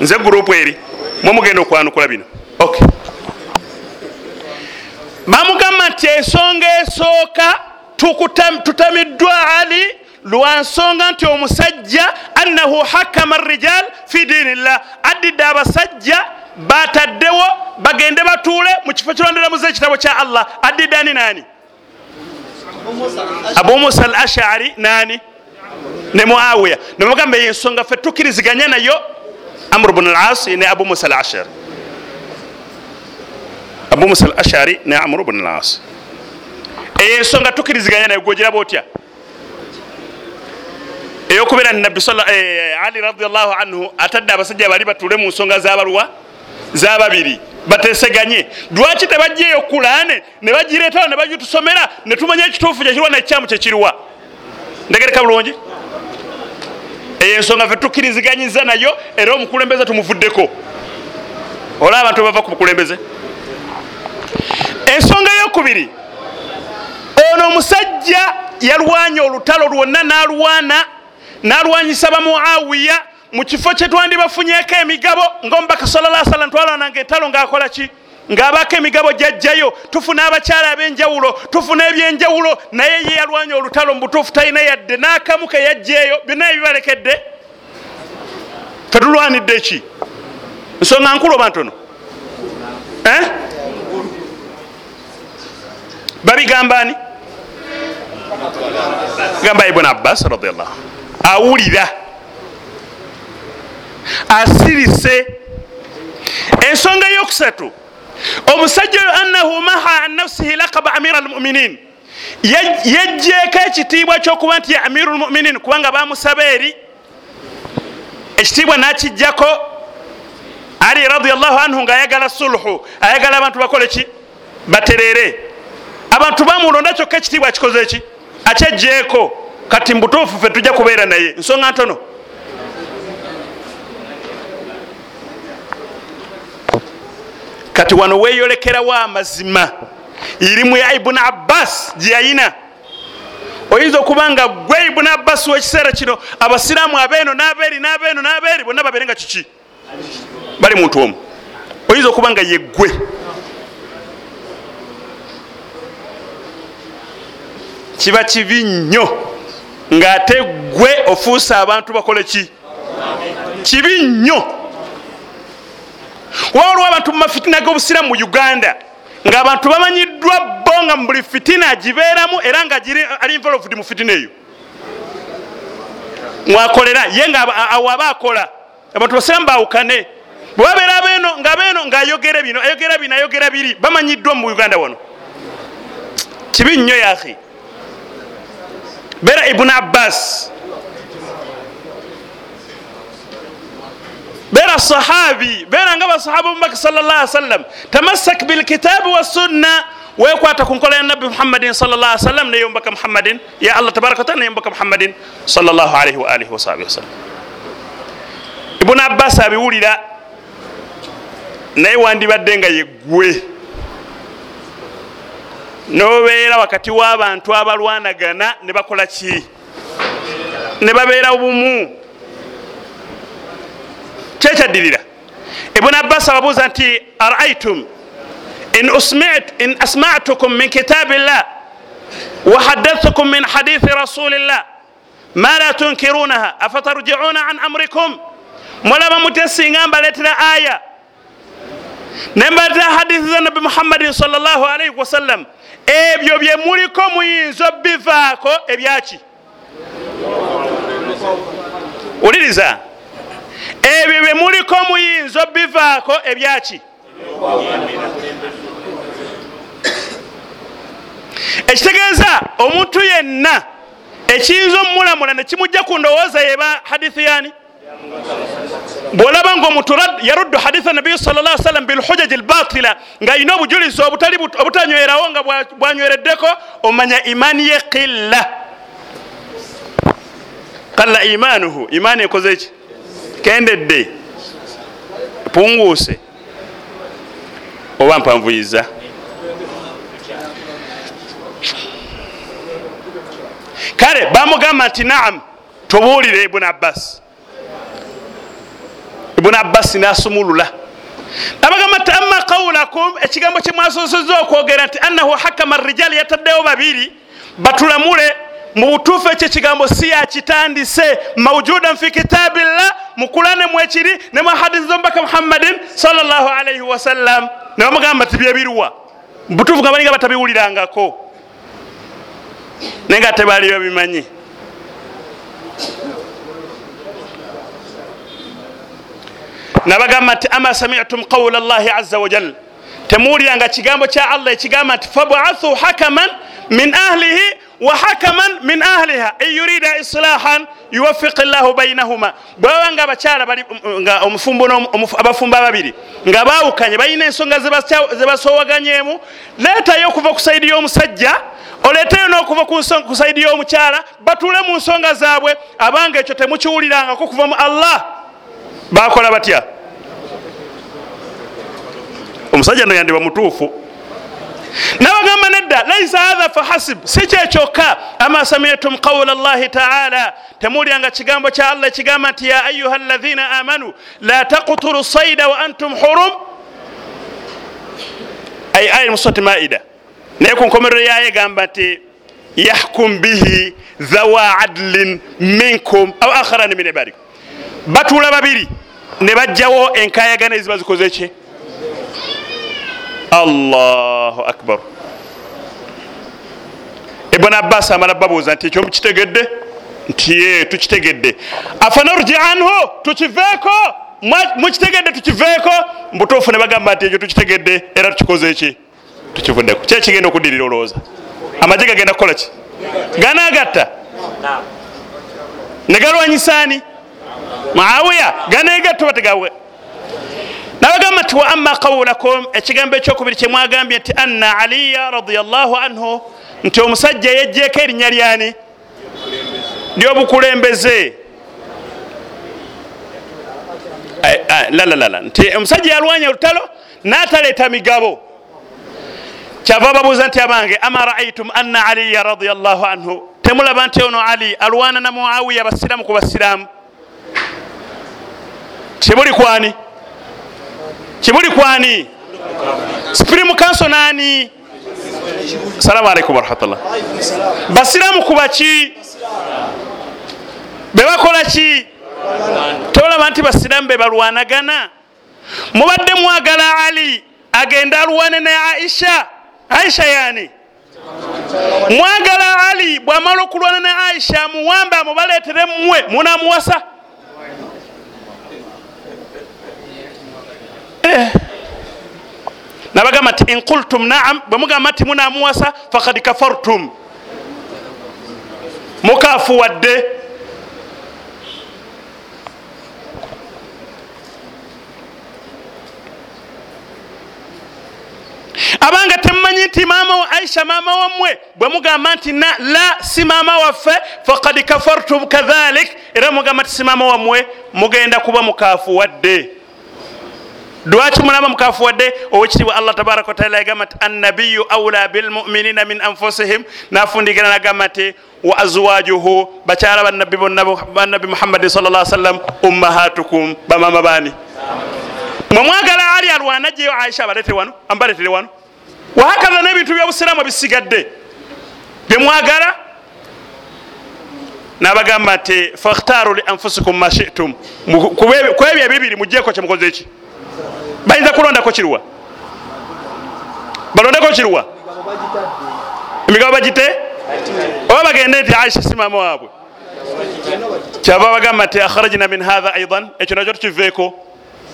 Speaker 1: Nze gurupu eri. Mwe mugenda okwanukula bino. Okay. bamugamba nti ensonga esooka tutamiddwa ali lwansonga nti omusajja annahu hakama rijal fi dinillah addidde abasajja bataddewo bagende batuule mu kifo kironderamuze ekitabo kya allah. Addidde ani nani abu musa al ashari nani ne muawiya. Nebagamba eyo ensonga fe tukiriziganya nayo. Amru bnu lasi ne abu musa al ashari abu musa al ashari ne amru bnu lasi eyo ensonga tukiriziganya nayo gwogiraba otya? Eyokubeera nabbi ali radiallahu anhu atadde abasajja bali batuule mu nsonga zabalwa zababiri bateseganye lwaki tebajjaeyo kulaane ne bagireetawo ne bagitusomera ne tumanya ekituufu kyekirwa nekyamu kyekiriwa ndegereka bulungi. Eyo ensonga fe tukkiriziganyiza nayo era omukulembeze tumuvuddeko. Olaba abantu bava ku bukulembeze. Ensonga eyokubiri ono omusajja yalwanya olutalo lwonna n'alwana n'alwanyisa bamuawiya mu kifo kyetwandibafunyeko emigabo ngaomubaka sallasalam twalwananga entalo ngaakola ki? Ng'abaako emigabo gyajjayo tufuna abakyala ab'enjawulo tufuna ebyenjawulo naye ye yalwanya olutalo mu butuufu talina yadde n'akamu ke yajjaeyo byonna ebibalekedde fe tulwanidde eki nsonga nkulu oba ntono eh? Gamba ibuni abbas radiallahu awulira asirise ensonga yokusatu. Omusajja oyo annahu maha an nafsihi lakaba amira almuminin yejjeeko ekitiibwa kyokuba nti amiru lmuminin kubanga bamusaba eri. Ekitiibwa nakijjako ali radiallahu anhu ngaayagala sulhu ayagala abantu bakole ki? Baterere abantu bamulonda kyokka ekitiibwa akikoze ki akyejjeeko kati mubutuufu fe tujja kubeera naye. Nsonga ntono. Kati wano weyolekerawo amazima irimu ya ibuni abbas gyeyayina oyinza okuba nga gwe ibuni abbas wekiseera kino abasiraamu abeeno nabeeri nabeeno nabeeri bonna babeere nga kiki? Bali muntu omu. Oyinza okuba nga yeggwe kiba kibi nnyo ngaate gwe ofuuse abantu bakole ki? Kibi nnyo. Wawaliwo abantu mumafitina g'obusiramu mu uganda ngaabantu bamanyiddwa bo nga mu buli fitina gibeeramu era nga ali involved mu fitina eyo. Mwakolera ye nga awo aba akola. Abantu basiramu bawukane bwebabeera abeeno nga beeno ngaayogera bino ayogera bino ayogera biri bamanyiddwa mu uganda wano. Kibi nnyo yahi beera ibuni abbas. Beera sahabi. Beera nga basahaba omubaka salllah sallam tamassak bilkitabi wassunna wekwata ku nkola ya nabbi muhammadin salllah sallam naye omubaka muhammadin ya allah tabaraka wataala naye omubaka muhammadin salllah alaihi waalihi wasahabi wasallam ibuni abbas abiwulira naye wandibadde nga yeggwe nobeera wakati w'abantu abalwanagana ne bakola ki? Ne babeera bumu. Kyekyaddirira ibuni abbas ababuuza nti araitum in asmatukum min kitabi llah wahaddathukum min hadithi rasulillah ma la tunkirunaha afatarjiuna an amrikum? Mulaba mutya singa mbaleetera aya. Nembaletera hadithi za nabi muhammadin salllah alaihi wasallam ebyo bye muliko muyinza bivaako ebyaki wuliriza. Ebyo bye muliko muyinza bivaako ebyaki ekitegeeza omuntu yenna ekiyinza omumulamula nekimujja ku ndowooza yeba hadithi yani bwolaba nga omuntu yaruddu haditha nabiyi salla sallam bilhujaji lbatila nga ayina obujulizi obutanywerawo nga bwanywereddeko omanya imaani ye qilla. Qalla imanuhu imaani ekoze ki? Kendedde. Punguuse. Oba mpanvuyiza kale bamugamba nti naam tubuulire ibuni abbas ibuni abbas nasumulula. Abagamba nti ama qawulakum ekigambo kyemwasoseza okwogera nti annahu hakama rijali yataddewo babiri batulamule mu butuufu ekyo ekigambo si yakitandise maujudan fi kitabillah mu kulane mwekiri ne mu hadisi zomubaka muhammadin salllah alaihi wasallam ne bamugamba ti byebiriwa butuufu nga balinga batabiwulirangako. Naye nga tebali babimanyi nabagamba nti ama samitum qawla llahi aza wajal temuwuliranga kigambo kya allah ekigamba nti fabathu hakaman min ahlihi wa hakaman min ahliha. In yurida islahan yuwafiqi llahu bainahuma bwebabanga abakyala nga omufumbo abafumbo ababiri. Nga bawukanye balina ensonga zebasowaganyemu leetayo okuva ku saidi y'omusajja oleeteyo n'okuva ku saidi y'omukyala batule mu nsonga zaabwe. Abanga ekyo temukiwulirangako kuva mu allah bakola batya? Omusajja no yandiba mutuufu. Nabagamba nedda laisa hatha fahasib si kyekyokka ama samitum qawla llahi taala. Temuwulyanga kigambo kya allah ekigamba nti ya ayuha alathina amanu la taqtulu saida wa antum hurum. Ay aya musoti maida. Naye ku nkomerero yayo egamba nti yahkum bihi dhawa adlin minkum au akharani min ibadikum. Batuula babiri ne bajjawo enkayagana eziba zikoze ki? Allahu akbar. Ibuni abbas amala babuuza nti ekyo mukitegedde? Nti ye tukitegedde. Afanarji anhu tukiveeko. Mukitegedde tukiveeko. Mubutuufu ne bagamba nti ekyo tukitegedde era tukikoze ki? Tukivuddeko. Kyekigenda okuddirira olowooza amagye gagenda kukola ki? Ganagatta. Ne galwanyisaani muawiya ganegatta bategawe nabagamba nti wa ama qawulakum ekigambo ekyokubiri kyemwagambye nti anna aliya radiallahu anhu nti omusajja yejjeeko erinnya lyani? Lyobukulembeze. Lalalala nti omusajja yalwanya olutalo nataleeta migabo. Kyava babuuza nti abange ama raaitum anna aliya radiallahu anhu? Temulaba nti ono ali alwana na muawiya basiramu ku basiramu kibuli kwani? Kibuli kwani? Supreme council nani? Salamu alaikum warahmatullah basiramu kubaki bebakola ki? Tolaba nti basiramu bebalwanagana mubadde mwagala ali agenda alwane ne aisha. Aisha yani mwagala ali bwamala okulwana ne aisha muwambe amubaleetere mmwe munamuwasa nabagamba nti inqultum naam bwemugamba nti munamuwasa fakad kafartum. Mukafuwadde abanga temumanyi nti maama wa aisha maama wammwe bwemugamba nti la si maama waffe fakad kafartum kadhalik era mugamba nti si maama wammwe mugenda kuba mukafuwadde lwaki mulaba mukafuwadde? Owekitiibwa allah tabaraka wataala yagamba nti annabiyu aula bilmuminina min anfusihim. Nafundigira nagamba nti wa azwajuhu bakyala bannabbi bonna bannabbi muhammadin sal sallam ummahatukum bamama bani mwe mwagala ali alwana jeyo aisha abaletere wano ambaletere wano? Wahakaza nebintu byobusiramu bisigadde byemwagala nabagamba nti fakhtaru li anfusikum ma shitum. Kwebyo ebibiri mujeko kyemukoze eki bayinza kulondako kiruwa balondeko kiruwa emigabo bagite? Oba bagende nti aisha si maama waabwe kyava bagamba nti akharajna min hatha aidan ekyo nakyo tukiveeko.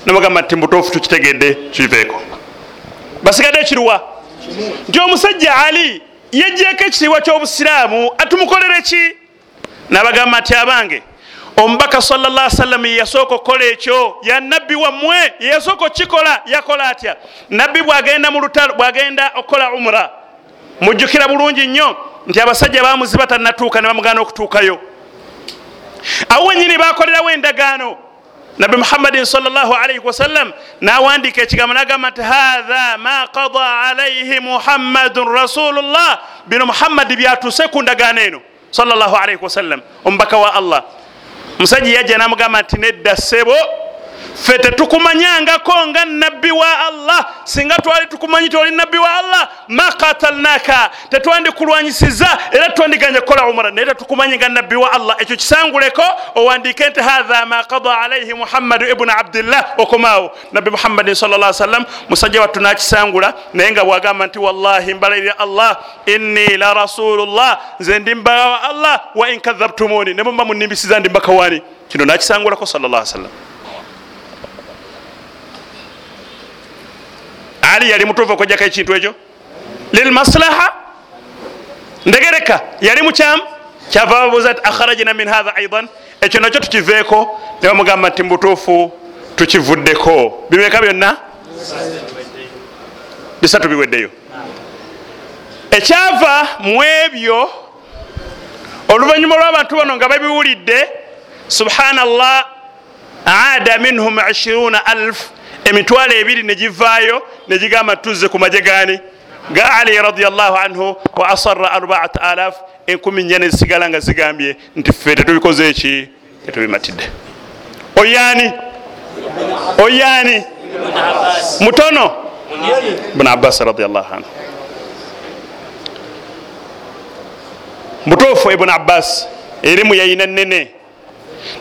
Speaker 1: Nabagamba nti mutuufu tukitegedde kiveeko basigadde kiruwa nti omusajja ali yejjeeko ekitiibwa kyobusiraamu atumukolere ki? Nabagamba nti abange omubaka salllah sallam yeyasooka okukola ekyo. Ya nabbi wammwe yeyasooka okukikola yakola atya? Nabbi bwagenda mu lutalo bwagenda okukola umura mujjukira bulungi nnyo nti abasajja bamuziba tanatuuka ne bamugana okutuukayo. Awo wenyini bakolerawo endagaano. Nabbi muhammadin salllahalaihi wasallam nawandika ekigambo nagamba nti hatha ma qada alaihi muhammadun rasulullah. Bino muhammadi byatuse ku ndagaano eno salllah alaihi wasallam omubaka wa allah musajja yajja namugamba nti nedda ssebo ffe tetukumanyangako nga nabbi wa allah. Singa twali tukumanyi ti oli nabbi wa allah ma katalnaka tetwandikulwanyisiza era twandiganya kukola umra. Naye tetukumanyi nga nabbi wa allah. Ekyo kisanguleko owandike nti hatha ma kada alaihi muhammadu ibunu abdillah. Okomaawo. Nabbi muhammadin sal sallam musajja wattu nakisangula naye nga bwagamba nti wallahi mbalalira allah inni la rasulullah nze ndi mbaka wa allah wa in kadhabtumuni. Ne muba munimbisiza ndi mbaka wani kino nakisangulako sal sallam ali yali mutuufu okujjako ekintu ekyo? Lilmaslaha ndegereka yali mukyamu kyava babuuza ti akharajina min hatha aidan ekyo nakyo tukiveeko ne bamugamba nti mubutuufu tukivuddeko. Bimeka byonna? Bisatu biweddeyo. Ekyava mu ebyo oluvannyuma lw'abantu bano nga babiwulidde subhanallah aada minhum 20000 emitwalo ebiri negivaayo negigamba tuzze ku maje gani ga ali radiallahu anhu wa asara arbaat alaf enkumi nya nezisigala nga zigambye nti ffe tetubikoze eki tetubimatidde. Oyani oyani mutono? Bun abbas radiallahu anhu. Mutuufu ibuni abbas erimu yayina nene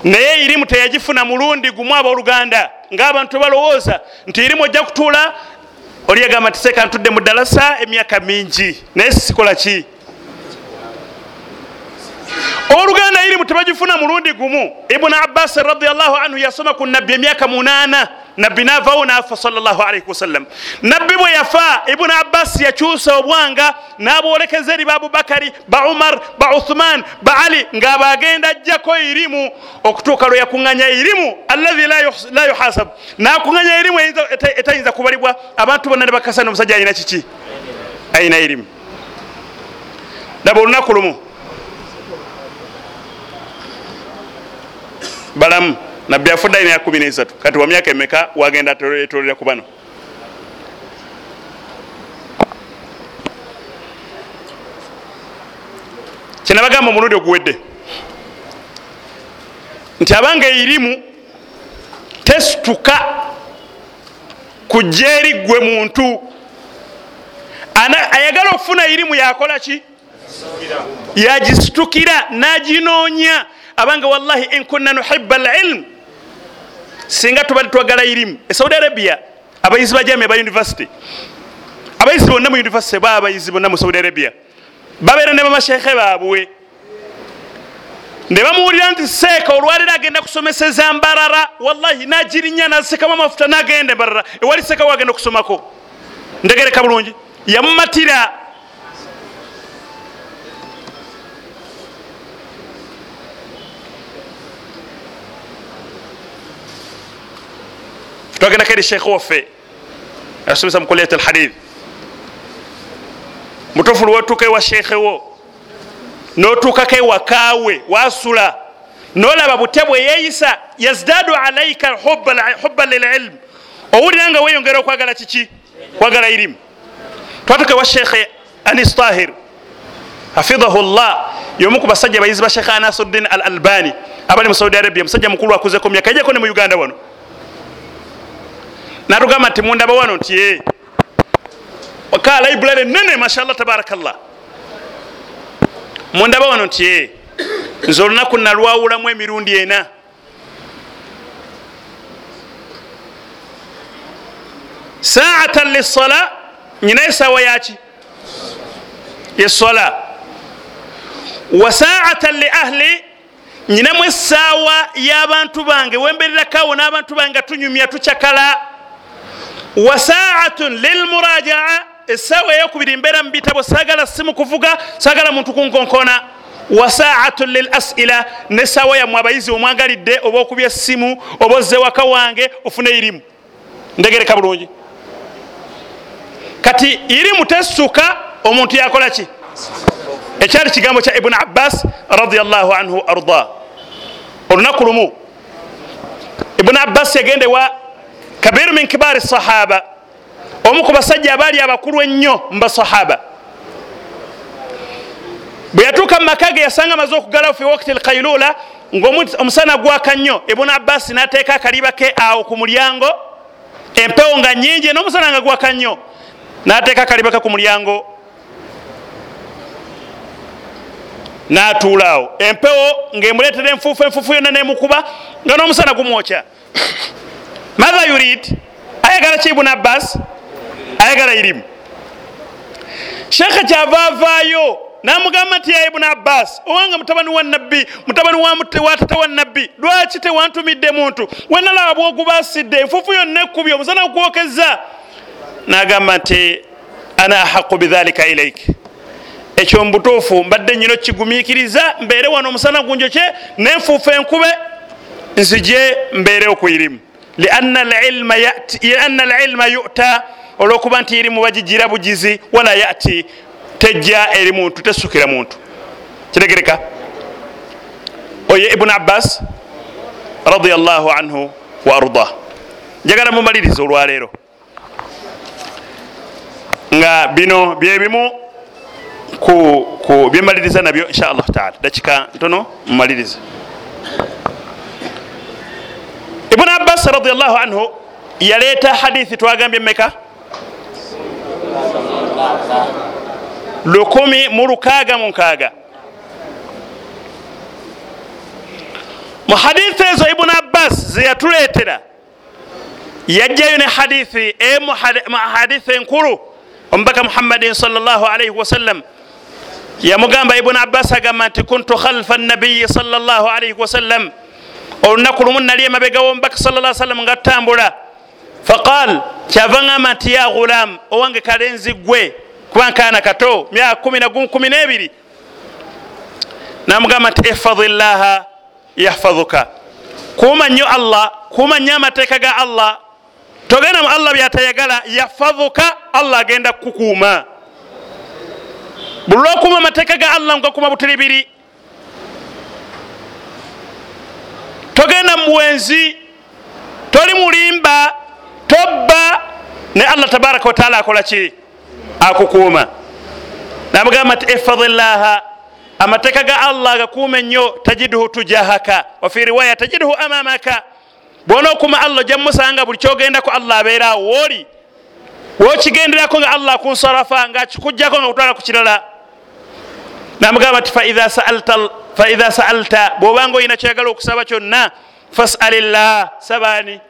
Speaker 1: naye irimu teyagifuna mulundi gumu abooluganda ngaabantu balowooza nti irimu ojja kutuula oli yagamba nti seeka ntudde mu ddalasa emyaka mingi naye sikola ki oluganda irimu tebagifuna mulundi gumu. Ibuni abbas radiallahu anhu yasoma ku nabbi emyaka munana nabbi navawo nafa salaalii wasallam nabbi bwe yafa ibuni abbas yakyusa obwanga n'abwolekeza eri ba abubakari ba umar ba uthman ba ali ngaabagenda ajjako irimu okutuuka lwe yakuŋŋanya irimu allahi la yuhasab. Nakuŋŋanya irimu etayinza kubalibwa. Abantu bonna ne bakasana omusajja alina kiki? Ayina irimu. Laba olunaku lumu balamu. Nabbi afudde alina yakumi nesatu. Kati wa myaka emeka wagenda etolera ku bano? Kyenabagamba omulundi oguwedde nti abanga eirimu tesituka kujja eri gwe muntu. Ayagala okufuna irimu yakola ki? Yagisitukira naginoonya abanga wallahi inkunna nuhiba alilmu singa tubali twagala irimu esaudi arabia abayizi bajami aba univesity abayizi bonna mu univesity ba abayizi bonna mu saudi arabia babeera ne bamashekhe baabwe. Ne bamuwulira nti seeka olwaliro agenda kusomeseza mbarara. Wallahi nagirinya nasekamu amafuta nagenda embarara ewali seeka wagenda okusomako? Ndegereka bulungi. Yamumatira twagendako eri sheekhe waffe asomesa mu kuliyat alhadith. Mutuufu lwotuuka ewa sheekhe wo. Notuukako ewakaawe wasula nolaba bute bwe yeeyisa yazdaadu alaika hubba lililmu owulira nga weyongera okwagala kiki kwagala irimu twatuuka ewa sheekhe anis tahir. Hafidahu llah yomu ku basajja bayizi ba sheekhe anasuddin al albani abali mu saudi arabia musajja mukulu akuzeko myaka ejeko ne mu uganda wano natugamba nti mundaba wano nti ka library nene mashallah tabarakallah. Mundaba wano nti nze olunaku nalwawulamu emirundi ena. Saatan lisola nyina esaawa yaki? Yesola wa saatan li ahli nyinamu esaawa y'abantu bange. Wembererakaawo n'abantu bange tunyumya tucakala wa saatun lilmurajaa esaawa eyokubiri mbeera mubitabo sagala simu kuvuga sagala muntu kunkonkona. Wa saatun lil asila nesaawa yammwe abayizi omwagalidde oba okubya essimu oba ozze waka wange ofune irimu. Ndegereka bulungi. Kati irimu tessuka omuntu yakola ki? Ekyali kigambo kya ibuni abbas radiallahu anhu arda. Olunaku lumu ibuni abbas yagende wa kabiru min kibari sahaba. Omu ku basajja abaali abakulu ennyo mu basahaba. Bwe yatuuka mu maka ge yasanga maze okugalawo fi wakti lkailula ngaomusana gwaka nnyo ibuni abbas nateeka akaliba ke awo ku mulyango empewo nga nyingi n'omusana nga gwaka nnyo nateeka akaliba ke ku mulyango. Natuulaawo empewo ngaemuleetera enfuufu enfuufu yonna nemukuba nga n'omusana gumwokya matha yurid ayagala ki ibuni abbas ayagala irimu sheekhe kyava avaayo namugamba nti ya ibuni abbas owanga mutabani wa nabbi mutabani wa tata wa nabbi lwaki tewantumidde muntu wenalaba bwogubasidde enfuufu yonna ekkubi omusana gwokeza nagamba nti ana ahaqu bidhalika ilaik ekyo mubutuufu mbadde nyina okigumiikiriza mbeere wano omusana gunjokye nenfuufu enkube nzije mbeerewo ku irimu lianna alilma yuta olwokuba nti irimu bagigira bugizi wala yati tejja eri muntu tesukira muntu kiregereka oye ibuni abbas radiallahu anhu wa ardah njagala mumaliriza olwaleero nga bino byebimu byemaliriza nabyo insha allahu taala dakika ntono mumalirize ibuni abbas radiallahu anhu yaleeta hadithi twagambye meka lukumi mu lukaaga mu nkaaga. Mu hadithi ezo ibuni abbas zeyatuleetera yajjayo ne hadithi emu hadithi enkulu omubaka muhammadin salllahalaihi wasallam yamugamba ibuni abbas agamba nti kuntu khalfa nabiyi salllahalaihi wasallam olunaku lumu nali emabega womubaka sa sallam nga tutambula faqal kyava ngamba nti ya gulam owange kalenzi gwe kuba nkaana kato myaka kumi nagumu kumi nebiri. Namugamba nti ihfadhi llaha yahfadhuka. Kuuma nnyo allah kuuma nnyo amateeka ga allah togenda mu allah byatayagala yahfadhuka allah agenda kukukuuma buli lwokuuma amateeka ga allah ngakuuma butiribiri togenda mu buwenzi toli mulimba tobba. Ne allah tabaraka wataala akola ki? Akukuuma. Namugamba nti ihfadhi llaha amateeka ga allah agakuume nnyo tajiduhu tujahaka. Wafi riwaya tajiduhu amamaka bwona okuma allah ojja mumusanga buli kyogendako allah abeerawo wooli wokigenderako nga allah akunsarafa nga akikugjako nga kutwala ku kirala. Namugamba nti faidha saalta bwobanga oyina kyoyagala okusaba kyonna fasali llah sabaani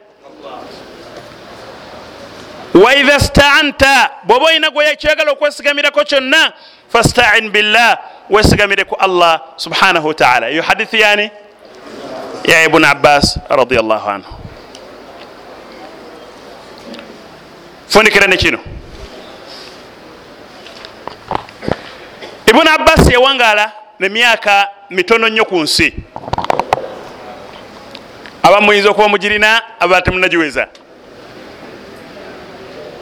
Speaker 1: waidha staanta bwoba oyina kyoyagala okwesigamirako kyonna fastain billah wesigamire ku allah subhanahu wataala eyo hadithi yani ya ibuni abbas radiallahu anhu. Fundikira ne kino. Ibuni abbas yawangala nemyaka mitono nnyo ku nsi. Abamuyinza okuba mugirina aba temunagiweza.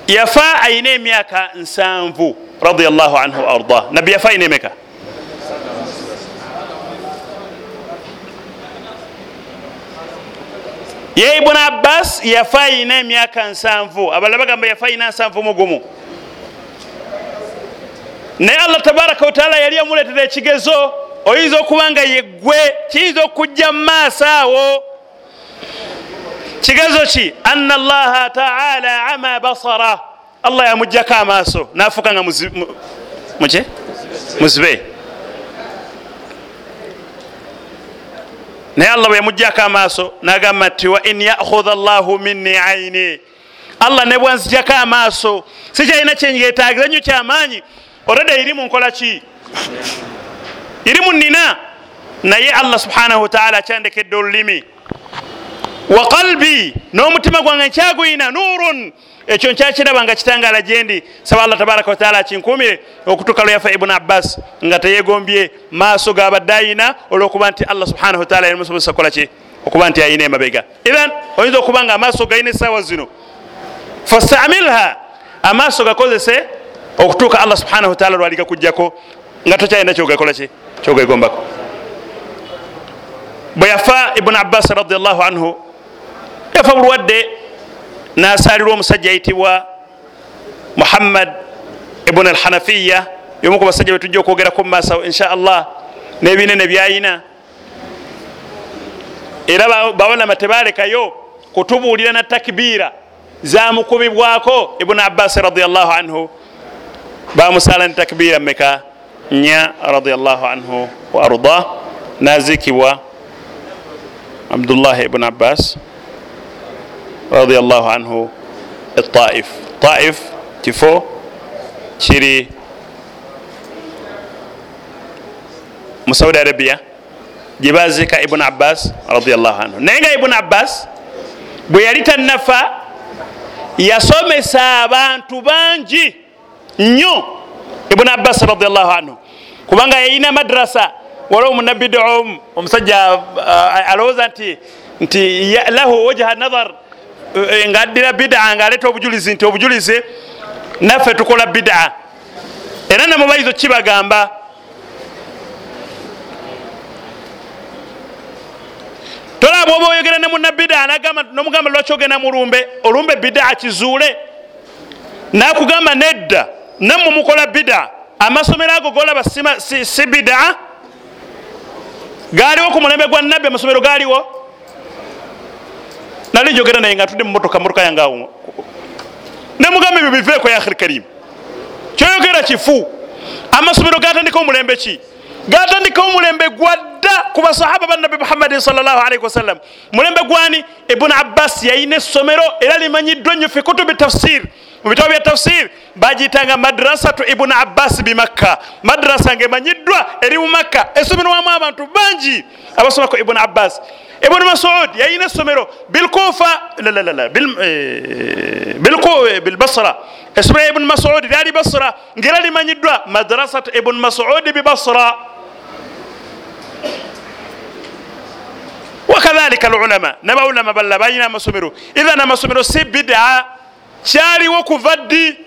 Speaker 1: Yafa ayina emyaka nsanvu radiallahu anhu arda. Nabbi yafa ayina emeka? Ye ibuni abbas yafa ayina emyaka nsanvu. Abalala bagamba yafa ayina nsanvu mugumu naye allah tabaraka wataala yali amuleetera ekigezo oyinza okuba nga yeggwe kiyinza okujja mu maaso awo. Kigezo ki? Anna allaha taala ama basara. Allah yamugjako amaaso nafuuka nga muki muzibe. Naye allah bwe yamugjako amaaso nagamba nti wa in yakhudha llahu minni aini allah ne bwanzijako amaaso sikyalina kyenyeetagiza nnyo kyamaanyi oreda iri munkola ki? Iri munina naye allah subhanahu wataala akyandekedde olulimi. Wa qalbi n'omutima gwange nkyagwina nurun ekyo nkyakiraba nga kitangala gyendi saba allah tabaraka wataala akinkumire okutuka lweyafa ibuni abbas nga teyegombye maaso gabadde ayina olwokuba nti allah subhanahu wataala yalimusobozesa kukola ki? Okuba nti ayina emabega. Ithan oyinza okuba nga amaaso galina esaawa zino. Fastamilha amaaso gakozese okutuuka allah subhanahu wataala lwali gakujjako nga tokyalina kyogakola ki? Kyogegombako. Bwe yafa ibuni abbas radiallahu anhu yafa bulwadde nasalirwa omusajja ayitibwa muhammad ibuni alhanafiya yomu ku basajja betujja okwogerako mumaaso insha allah nebinene byayina. Era bawalama tebalekayo kutubuulira na takbiira zamukubibwako ibuni abbas radiallahu anhu bamusala ne takbiira meka nya radiallahu anhu wa arda. Nazikibwa abdullah ibn abbas radiallahu anhu. Taif taif kifo kiri mu saudi arabia. Gyebazika ibn abbas radiallahu anhu. Naye nga ibn abbas bwe yali tannafa yasomesa abantu bangi nnyo ibn abbas radiallahu anhu. Kubanga yayina madrasa waliwo omunabidom omusajja uh, alowooza nti nti lahu wajha nazar uh, nga addira bida nga aleeta obujulizi nti obujulizi naffe tukola bida. Era namubaizo kibagamba tolaba oba oyogera ne munabida nomugamba lwaki ogenda mulumbe olumbe bida kizuule? Nakugamba nedda nammwe mukola bida. Amasomero ago golaba si, bida. Galiwo ku mulembe gwa nabbi amasomero galiwo nali njogera naye nga tudde mumotoka motoka yange awo. Nemugamba ebyo biveeko ya akhiri karimu kyoyogera kifu amasomero gatandika omulembe ki? Gatandika omulembe gwadda ku basahaba bannabi muhammadin salllahalaihi wasallam. Mulembe gwani? Ibuni abbas yayina essomero era limanyiddwa nnyo fi kutubi tafsir mu bitabo bya tafsir bagiyitanga madrasatu ibuni abbas bimakka madrasa nga emanyiddwa eri mu makka. Essomero wamu abantu bangi abasomako ibuni abbas. Ibuni masud yayina essomero bilkufa bilbasra. Essomero ibuni masud lyali basra ngaera limanyiddwa madrasatu ibuni masudi bibasra wakadhalika alulama. Nabaulama balla balina amasomero. Idhan amasomero si bida kyaliwo kuva ddi?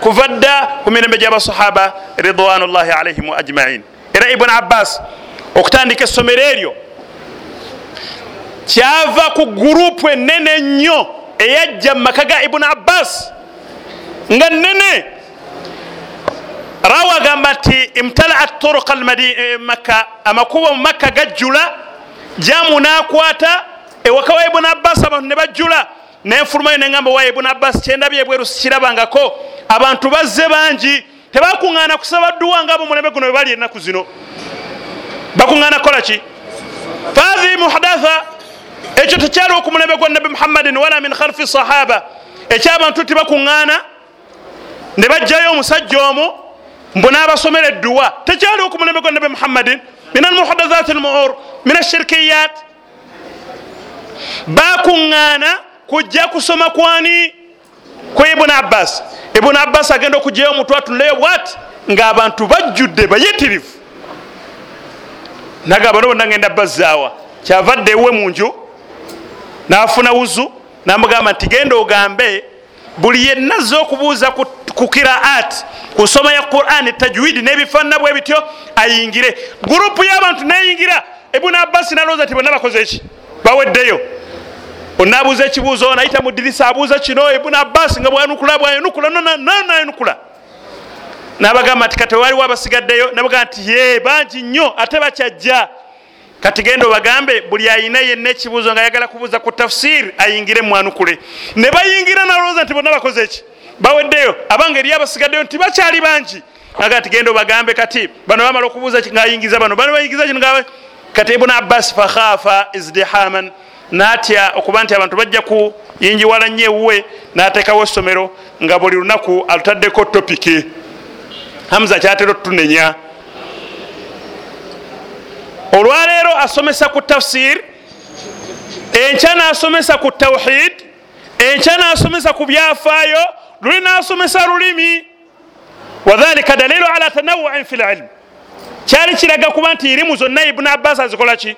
Speaker 1: Kuva dda ku mirembe gyabasahaba ridwanullahi alaihim ajmain. Era ibuni abbas okutandika essomero eryo kyava ku gurupu enene ennyo eyajja mu maka ga ibuni abbas nga nene rawa agamba nti imtalaat turuqa makka amakubo mu makka gajjula jamu nakwata ewaka wa ibuni abbas abantu ne bajjula nenfulumayo neŋamba wa ibuni abbas kyendabye ebweru sikirabangako. Abantu bazze bangi tebakuŋŋaana kusaba dduwa nga abo mulembe guno bwe bali ennaku zino. Bakuŋŋaana kukola ki? Fahi muhadatha ekyo tekyaliwo ku mulembe gwa nabi muhammadin wala min khalfi sahaba. Ekyabantu tibakuŋŋaana ne bajjayo omusajja omu mbu n'abasomera edduwa. Tekyaliwo ku mulembe gwa nabi muhammadin. Min almuhadathat almuur min ashirkiyat bakuŋŋaana kujja kusoma kwani? Ku ibuni abbas. Ibuni abbas agenda okugjayo omutwe atuleyo bwati ngaabantu bajjudde bayitirivu. Nagamba no bonna ngenda bazzaawa. Kyavadde ewe mu nju nafuna wuzu namugamba nti genda ogambe buli yenna azze okubuuza ku kiraat kusoma ya quran tajwidi n'ebifaanana bwe bityo ayingire. Gurupu y'abantu neyingira. Ibuni abbas nalowooza ti bonna bakoze eki baweddeyo onabuuza ekibuuzo nayita mu dirisa abuuza kino ibuni abbas nga bwanukula bwayanukula nayanukula nabagamba nti kati waliwo abasigaddeyo? Nabagamba nti ye bangi nnyo ate bakyajja. Kati genda obagambe buli ayina yenna ekibuuzo nga ayagala kubuuza ku tafsiri ayingire mwanukule ne bayingira nalowooza nti bonna bakoze eki baweddeyo abanga eri abasigaddeyo nti bakyali bangi. Aga nti genda obagambe kati bano bamala okubuuza ngaayingiza bano bano bayingiza kino kati ibuni abbas fakhafa izdihaman natya okuba nti abantu bajja kuyingiwala nnyo ewuwe natekawo essomero nga buli lunaku alutaddeko topiki hamza kyatera otutunenya olwaleero asomesa ku tafsir enkya nasomesa ku tawhid enkya nasomesa ku byafaayo luli nasomesa lulimi. Wadhalika dalilu ala tanawuin fi lilmu kyali kiraga kuba nti irimu zonna ibuni abbas azikolaki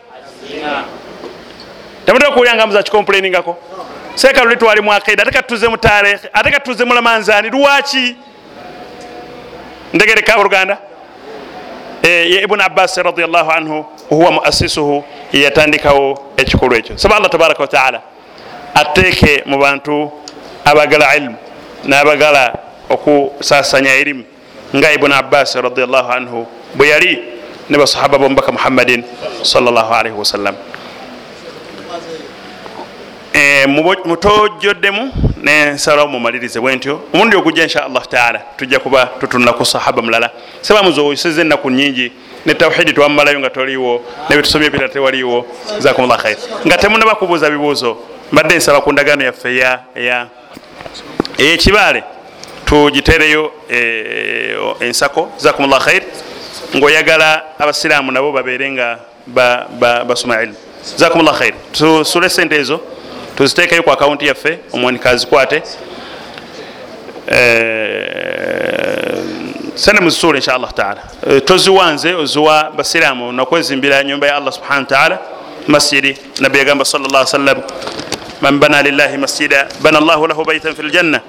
Speaker 1: temutera okuwulyanga muza kikomplainingako. Seeka luli twali mu akaida ate katuze mu tarekhi ate katuze mu lamanzani. Lwaki? Ndegereka oluganda ye ibuni abbas radiallahu anhu huwa muasisuhu yeyatandikawo ekikolwa ekyo. Saba allah tabaraka wataala ateeke mu bantu abagala ilimu n'abagala okusasanya erimu nga ibuni abbas radiallahu anhu bwe yali ne basahaba bomubaka muhammadin salllahalaihi wasallam Eh, mubo- mutojjoddemu nensalawo mumalirize bwentyo omulundi ogujja inshallah taala tujja kuba tutunula ku sahaba mulala. Sebamuzoyeseza ennaku nyingi ne tawhidi twammalayo nga toliwo nebitusomye ebira tewaliwo jazakumullah khair nga temunaba kubuuza bibuuzo mbadde nsaba ku ndagaano yaffe eyekibaale tugitereyo eh, ensako. Jazakumullah khair ngaoyagala abasiraamu nabo babeere nga ba- ba- basoma ilmu. Jazakumullah khair tusule sente ezo tuziteekeyo ku akawunti yaffe omwanika azikwate sene muzisuula inshallah taala. Eh, toziwanze oziwa basiraamu nakwezimbira nyumba ya allah subhanahu wa taala. Masjidi nabi yagamba sal llah sallam man bana lillahi masjida bana llahu lahu baitan fi ljanna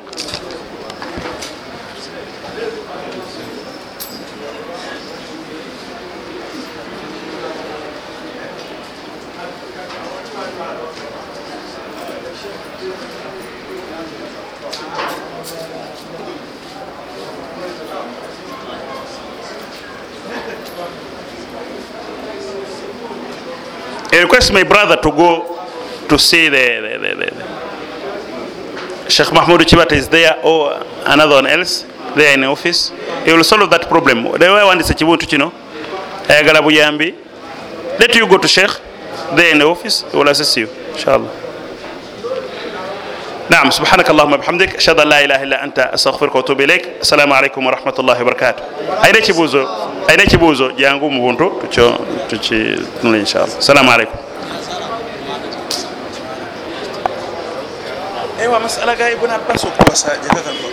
Speaker 1: request my brother to go to see the, the, the, the, the Sheikh Mahmoud Chibata is there or another one else there in the office. He will solve that problem. The way one is a chibuntu chino, ayagala buyambi. Let you go to Sheikh there in the office. He will assist you, inshallah. نعم سبحانك اللهم وبحمدك اشهد ان لا اله الا انت استغفرك واتوب اليك السلام عليكم ورحمه الله وبركاته aina kibuuzo aina kibuuzo jangu mu buntu tukyo tukitunula inshallah السلام عليكم ewa amasala ga ibuni abbas okubasa gyekakava